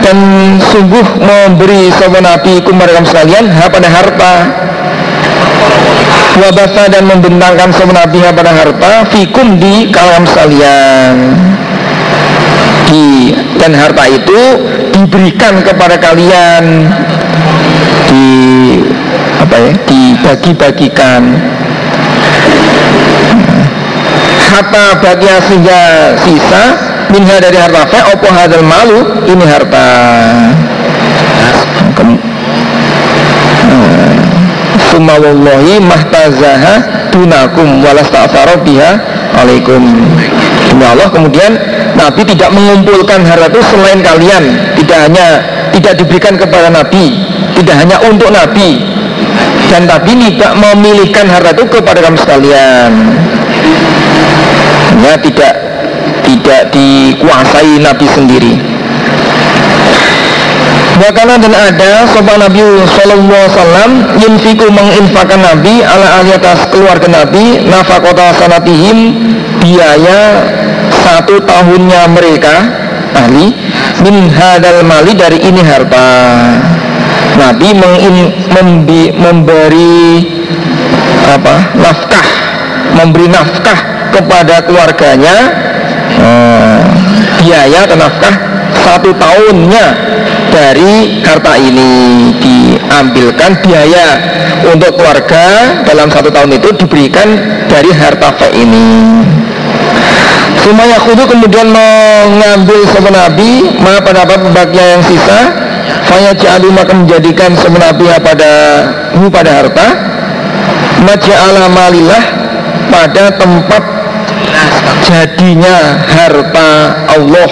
dan sungguh memberi sama Nabi kepada kamu sekalian ha pada harta. Wabasa dan membentangkan semenabiha pada harta fikum di kalam sekalian. Di dan harta itu diberikan kepada kalian. Di apa ya dibagi-bagikan. Harta bagian sehingga sisa minha dari harta fa opo hadal malu? Ini harta. Summa wallahi mahtazaha dunakum walas ta'faro biha alaikum. Demi Allah kemudian Nabi tidak mengumpulkan harta itu selain kalian. Tidak hanya tidak diberikan kepada Nabi. Tidak hanya untuk Nabi. Dan Nabi tidak memilihkan harta itu kepada kamu sekalian. Ya tidak tidak dikuasai Nabi sendiri. Wakana dan ada sopan Nabi Sallallahu Alaihi Wasallam Yinfiku menginfakan Nabi ala ahli atas keluarga Nabi Nafakota sanatihim Biaya satu tahunnya mereka Ahli Min hadal mali dari ini harta. Nabi membi, memberi apa nafkah memberi nafkah kepada keluarganya biaya atau nafkah satu tahunnya dari harta ini diambilkan biaya untuk keluarga dalam satu tahun itu diberikan dari harta fe ini. Semuanya kudu kemudian mengambil sebenarnya nabi ma pada apa bagian yang sisa. Faya ja'alu maka menjadikan sebenarnya pada pada harta. Maja'ala malilah pada tempat jadinya harta Allah.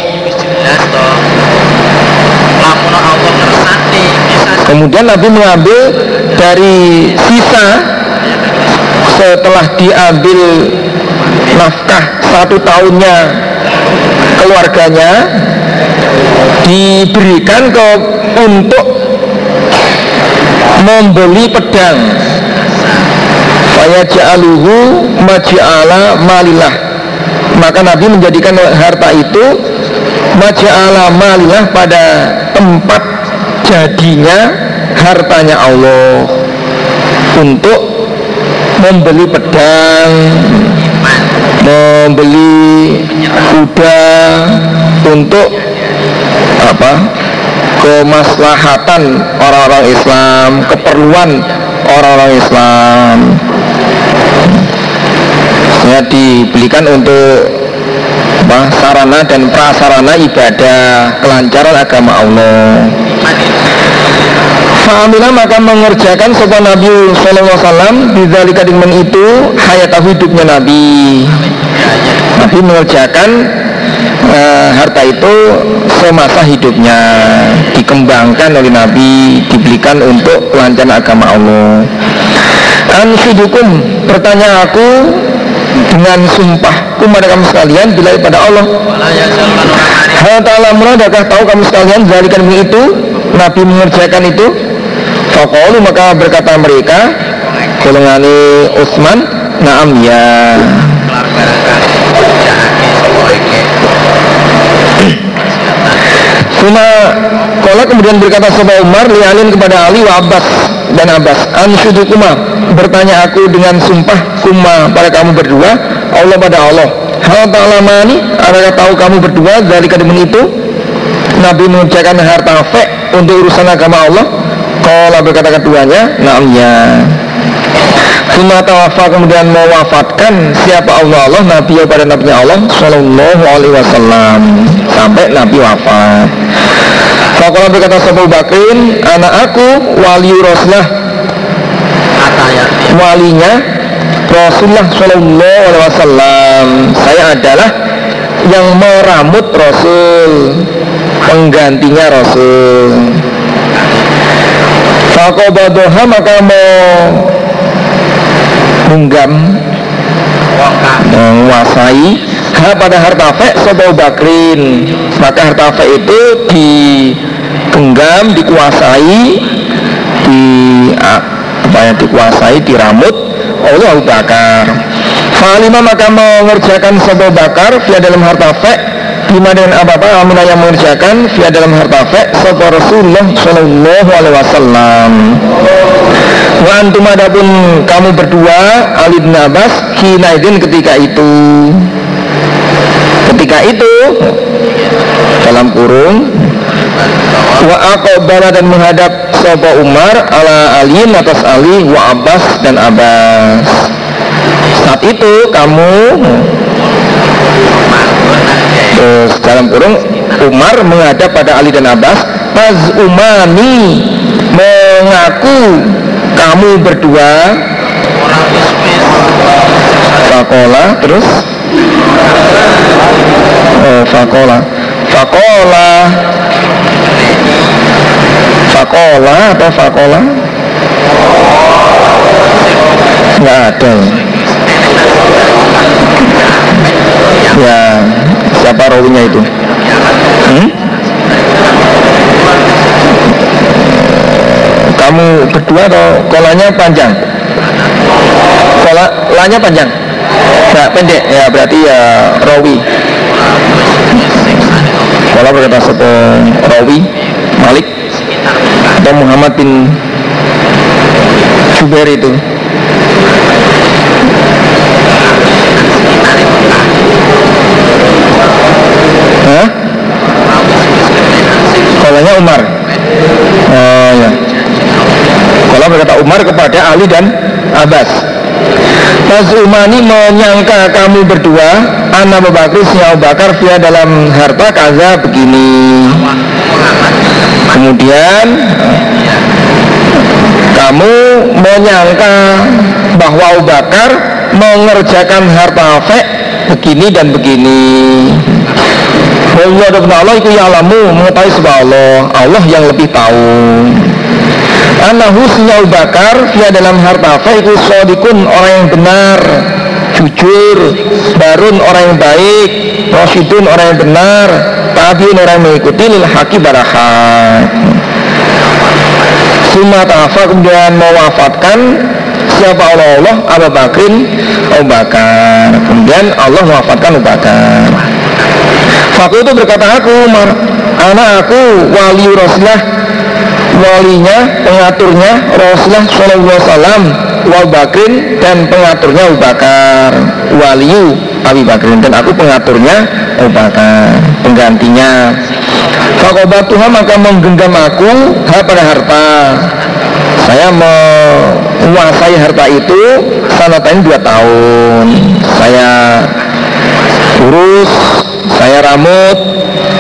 Kemudian Nabi mengambil dari sisa setelah diambil nafkah satu tahunnya keluarganya diberikan ke untuk membeli pedang. Saya ja'aluhu maja'ala malilah maka Nabi menjadikan harta itu maja'ala malilah pada tempat jadinya hartanya Allah untuk membeli pedang membeli kuda untuk apa? kemaslahatan orang-orang Islam keperluan orang-orang Islam ya dibelikan untuk apa, sarana dan prasarana ibadah kelancaran agama Allah. Fa'amila maka mengerjakan sopan Nabi Sallallahu Alaihi Wasallam Bidzalika dengan itu hayat hidupnya Nabi. Nabi mengerjakan uh, harta itu semasa hidupnya Dikembangkan oleh Nabi Dibelikan untuk kelancaran agama Allah. Anfidukum bertanya aku dengan sumpah kepada kamu sekalian bila pada Allah. Hal ta'ala adakah tahu kamu sekalian Zalikan itu? Nabi mengerjakan itu. Fakolu maka berkata mereka Golongani Utsman Naam ya. (clears throat) Suma Kemudian berkata Soba Umar lialin kepada Ali wa Abbas dan Abbas. Ansyudukuma bertanya aku dengan sumpah kuma pada kamu berdua? Allah pada Allah Hal ta'lamani adakah tahu kamu berdua dari kademen itu? Nabi mengerjakan harta fe untuk urusan agama Allah. Kola berkata keduanya Naamnya Suma tawafa kemudian mewafatkan siapa Allah Allah Nabi pada Nabi Allah Sallallahu alaihi wasallam. Sampai Nabi wafat Fakola berkata Sabu Bakrin Anak aku wali Rasulullah. Walinya Rasulullah Sallallahu alaihi wasallam. Saya adalah yang meramut Rasul Penggantinya Rasul. Fakobadoha maka mau Menggam. Menguasai ha pada harta fe Sobo Bakrin. Maka harta fe itu digenggam dikuasai di apa yang dikuasai diramut oleh Abu Bakar. Falima maka mengerjakan Sobo Bakar via dalam harta fe Bima dengan apa-apa Aminah yang mengerjakan via dalam harta fe Sobo Rasulullah Sallallahu Alaihi Wasallam. Wa antum adapun kamu berdua Ali bin Abbas Hinaidin ketika itu Ketika itu Dalam kurung Wa aqobala dan menghadap Sopo Umar ala Aliin atas Ali Wa Abbas dan Abbas. Saat itu kamu Terus dalam kurung Umar menghadap pada Ali dan Abbas Mas Umani mengaku kamu berdua. Fakola terus Fakola. Fakola. Fakola atau Fakola? Nggak ada. Ya Siapa rawinya itu? Hmm? Kamu berdua atau kolanya panjang? Kola, lanya panjang? Nah, pendek. Ya berarti ya rawi Kola berkata sopo rawi Malik atau Muhammad bin Jubair itu. Hah? Kolanya Umar. Oh ya. Kola berkata Umar kepada Ali dan Abbas Mas Umani menyangka kamu berdua Anak Abu Bakar, Abu Bakar via dalam harta kaza begini. Kemudian Kamu menyangka bahwa Abu Bakar mengerjakan harta fek begini dan begini. Allah Allah itu yang alamu mengetahui sebab Allah. Allah yang lebih tahu Anahu Abu Bakar via dalam harta fa itu sodikun orang yang benar jujur barun orang yang baik rasyidun orang yang benar tabiun orang yang mengikuti lil haki barahat. Suma ta'afa kemudian mewafatkan siapa Allah Allah Abu Bakrin Abu Bakar kemudian Allah mewafatkan Abu Bakar Fakul itu berkata aku Umar anak aku wali Rasulullah walinya pengaturnya Rasulullah Wasallam Abu Bakrin dan pengaturnya Abu Bakar. Waliyu Abu Bakrin dan aku pengaturnya Abu Bakar penggantinya. Fakobatuha maka menggenggam aku ha pada harta. Saya menguasai harta itu sanatain dua tahun. Saya urus saya ramut.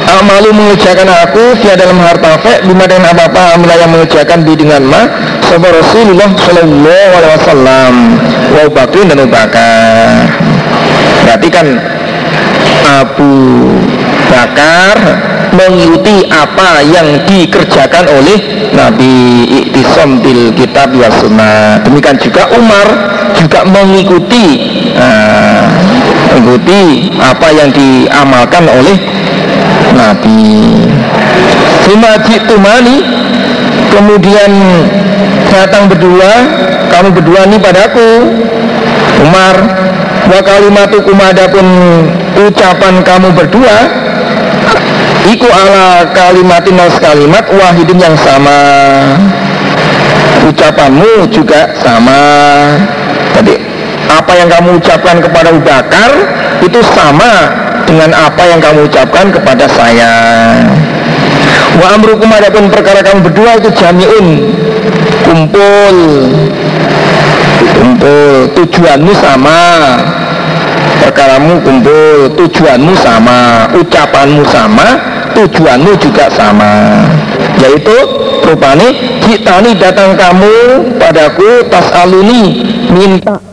Amalu mengerjakan aku via dalam harta fe bima dengan apa apa amilah yang mengerjakan di dengan ma sabar Rasulullah Shallallahu Alaihi Wasallam. Wa Bakrin dan Abu Bakar berarti kan Abu Bakar mengikuti apa yang dikerjakan oleh Nabi Iktisam bil kitab wa sunnah. Demikian juga Umar juga mengikuti nah, mengikuti apa yang diamalkan oleh Nabi. Sima tumani kemudian datang berdua kamu berdua ini padaku Umar wa kalimatu kumadapun ucapan kamu berdua iku ala kalimatin nas kalimat wahidin yang sama. Ucapanmu juga sama apa yang kamu ucapkan kepada Abu Bakar itu sama dengan apa yang kamu ucapkan kepada saya. Wa amrukum adapun perkara kamu berdua itu jami'un. Kumpul. Kumpul. Tujuanmu sama. Perkaramu kumpul. Tujuanmu sama. Ucapanmu sama. Tujuanmu juga sama. Yaitu rupane kitani datang kamu padaku tas aluni minta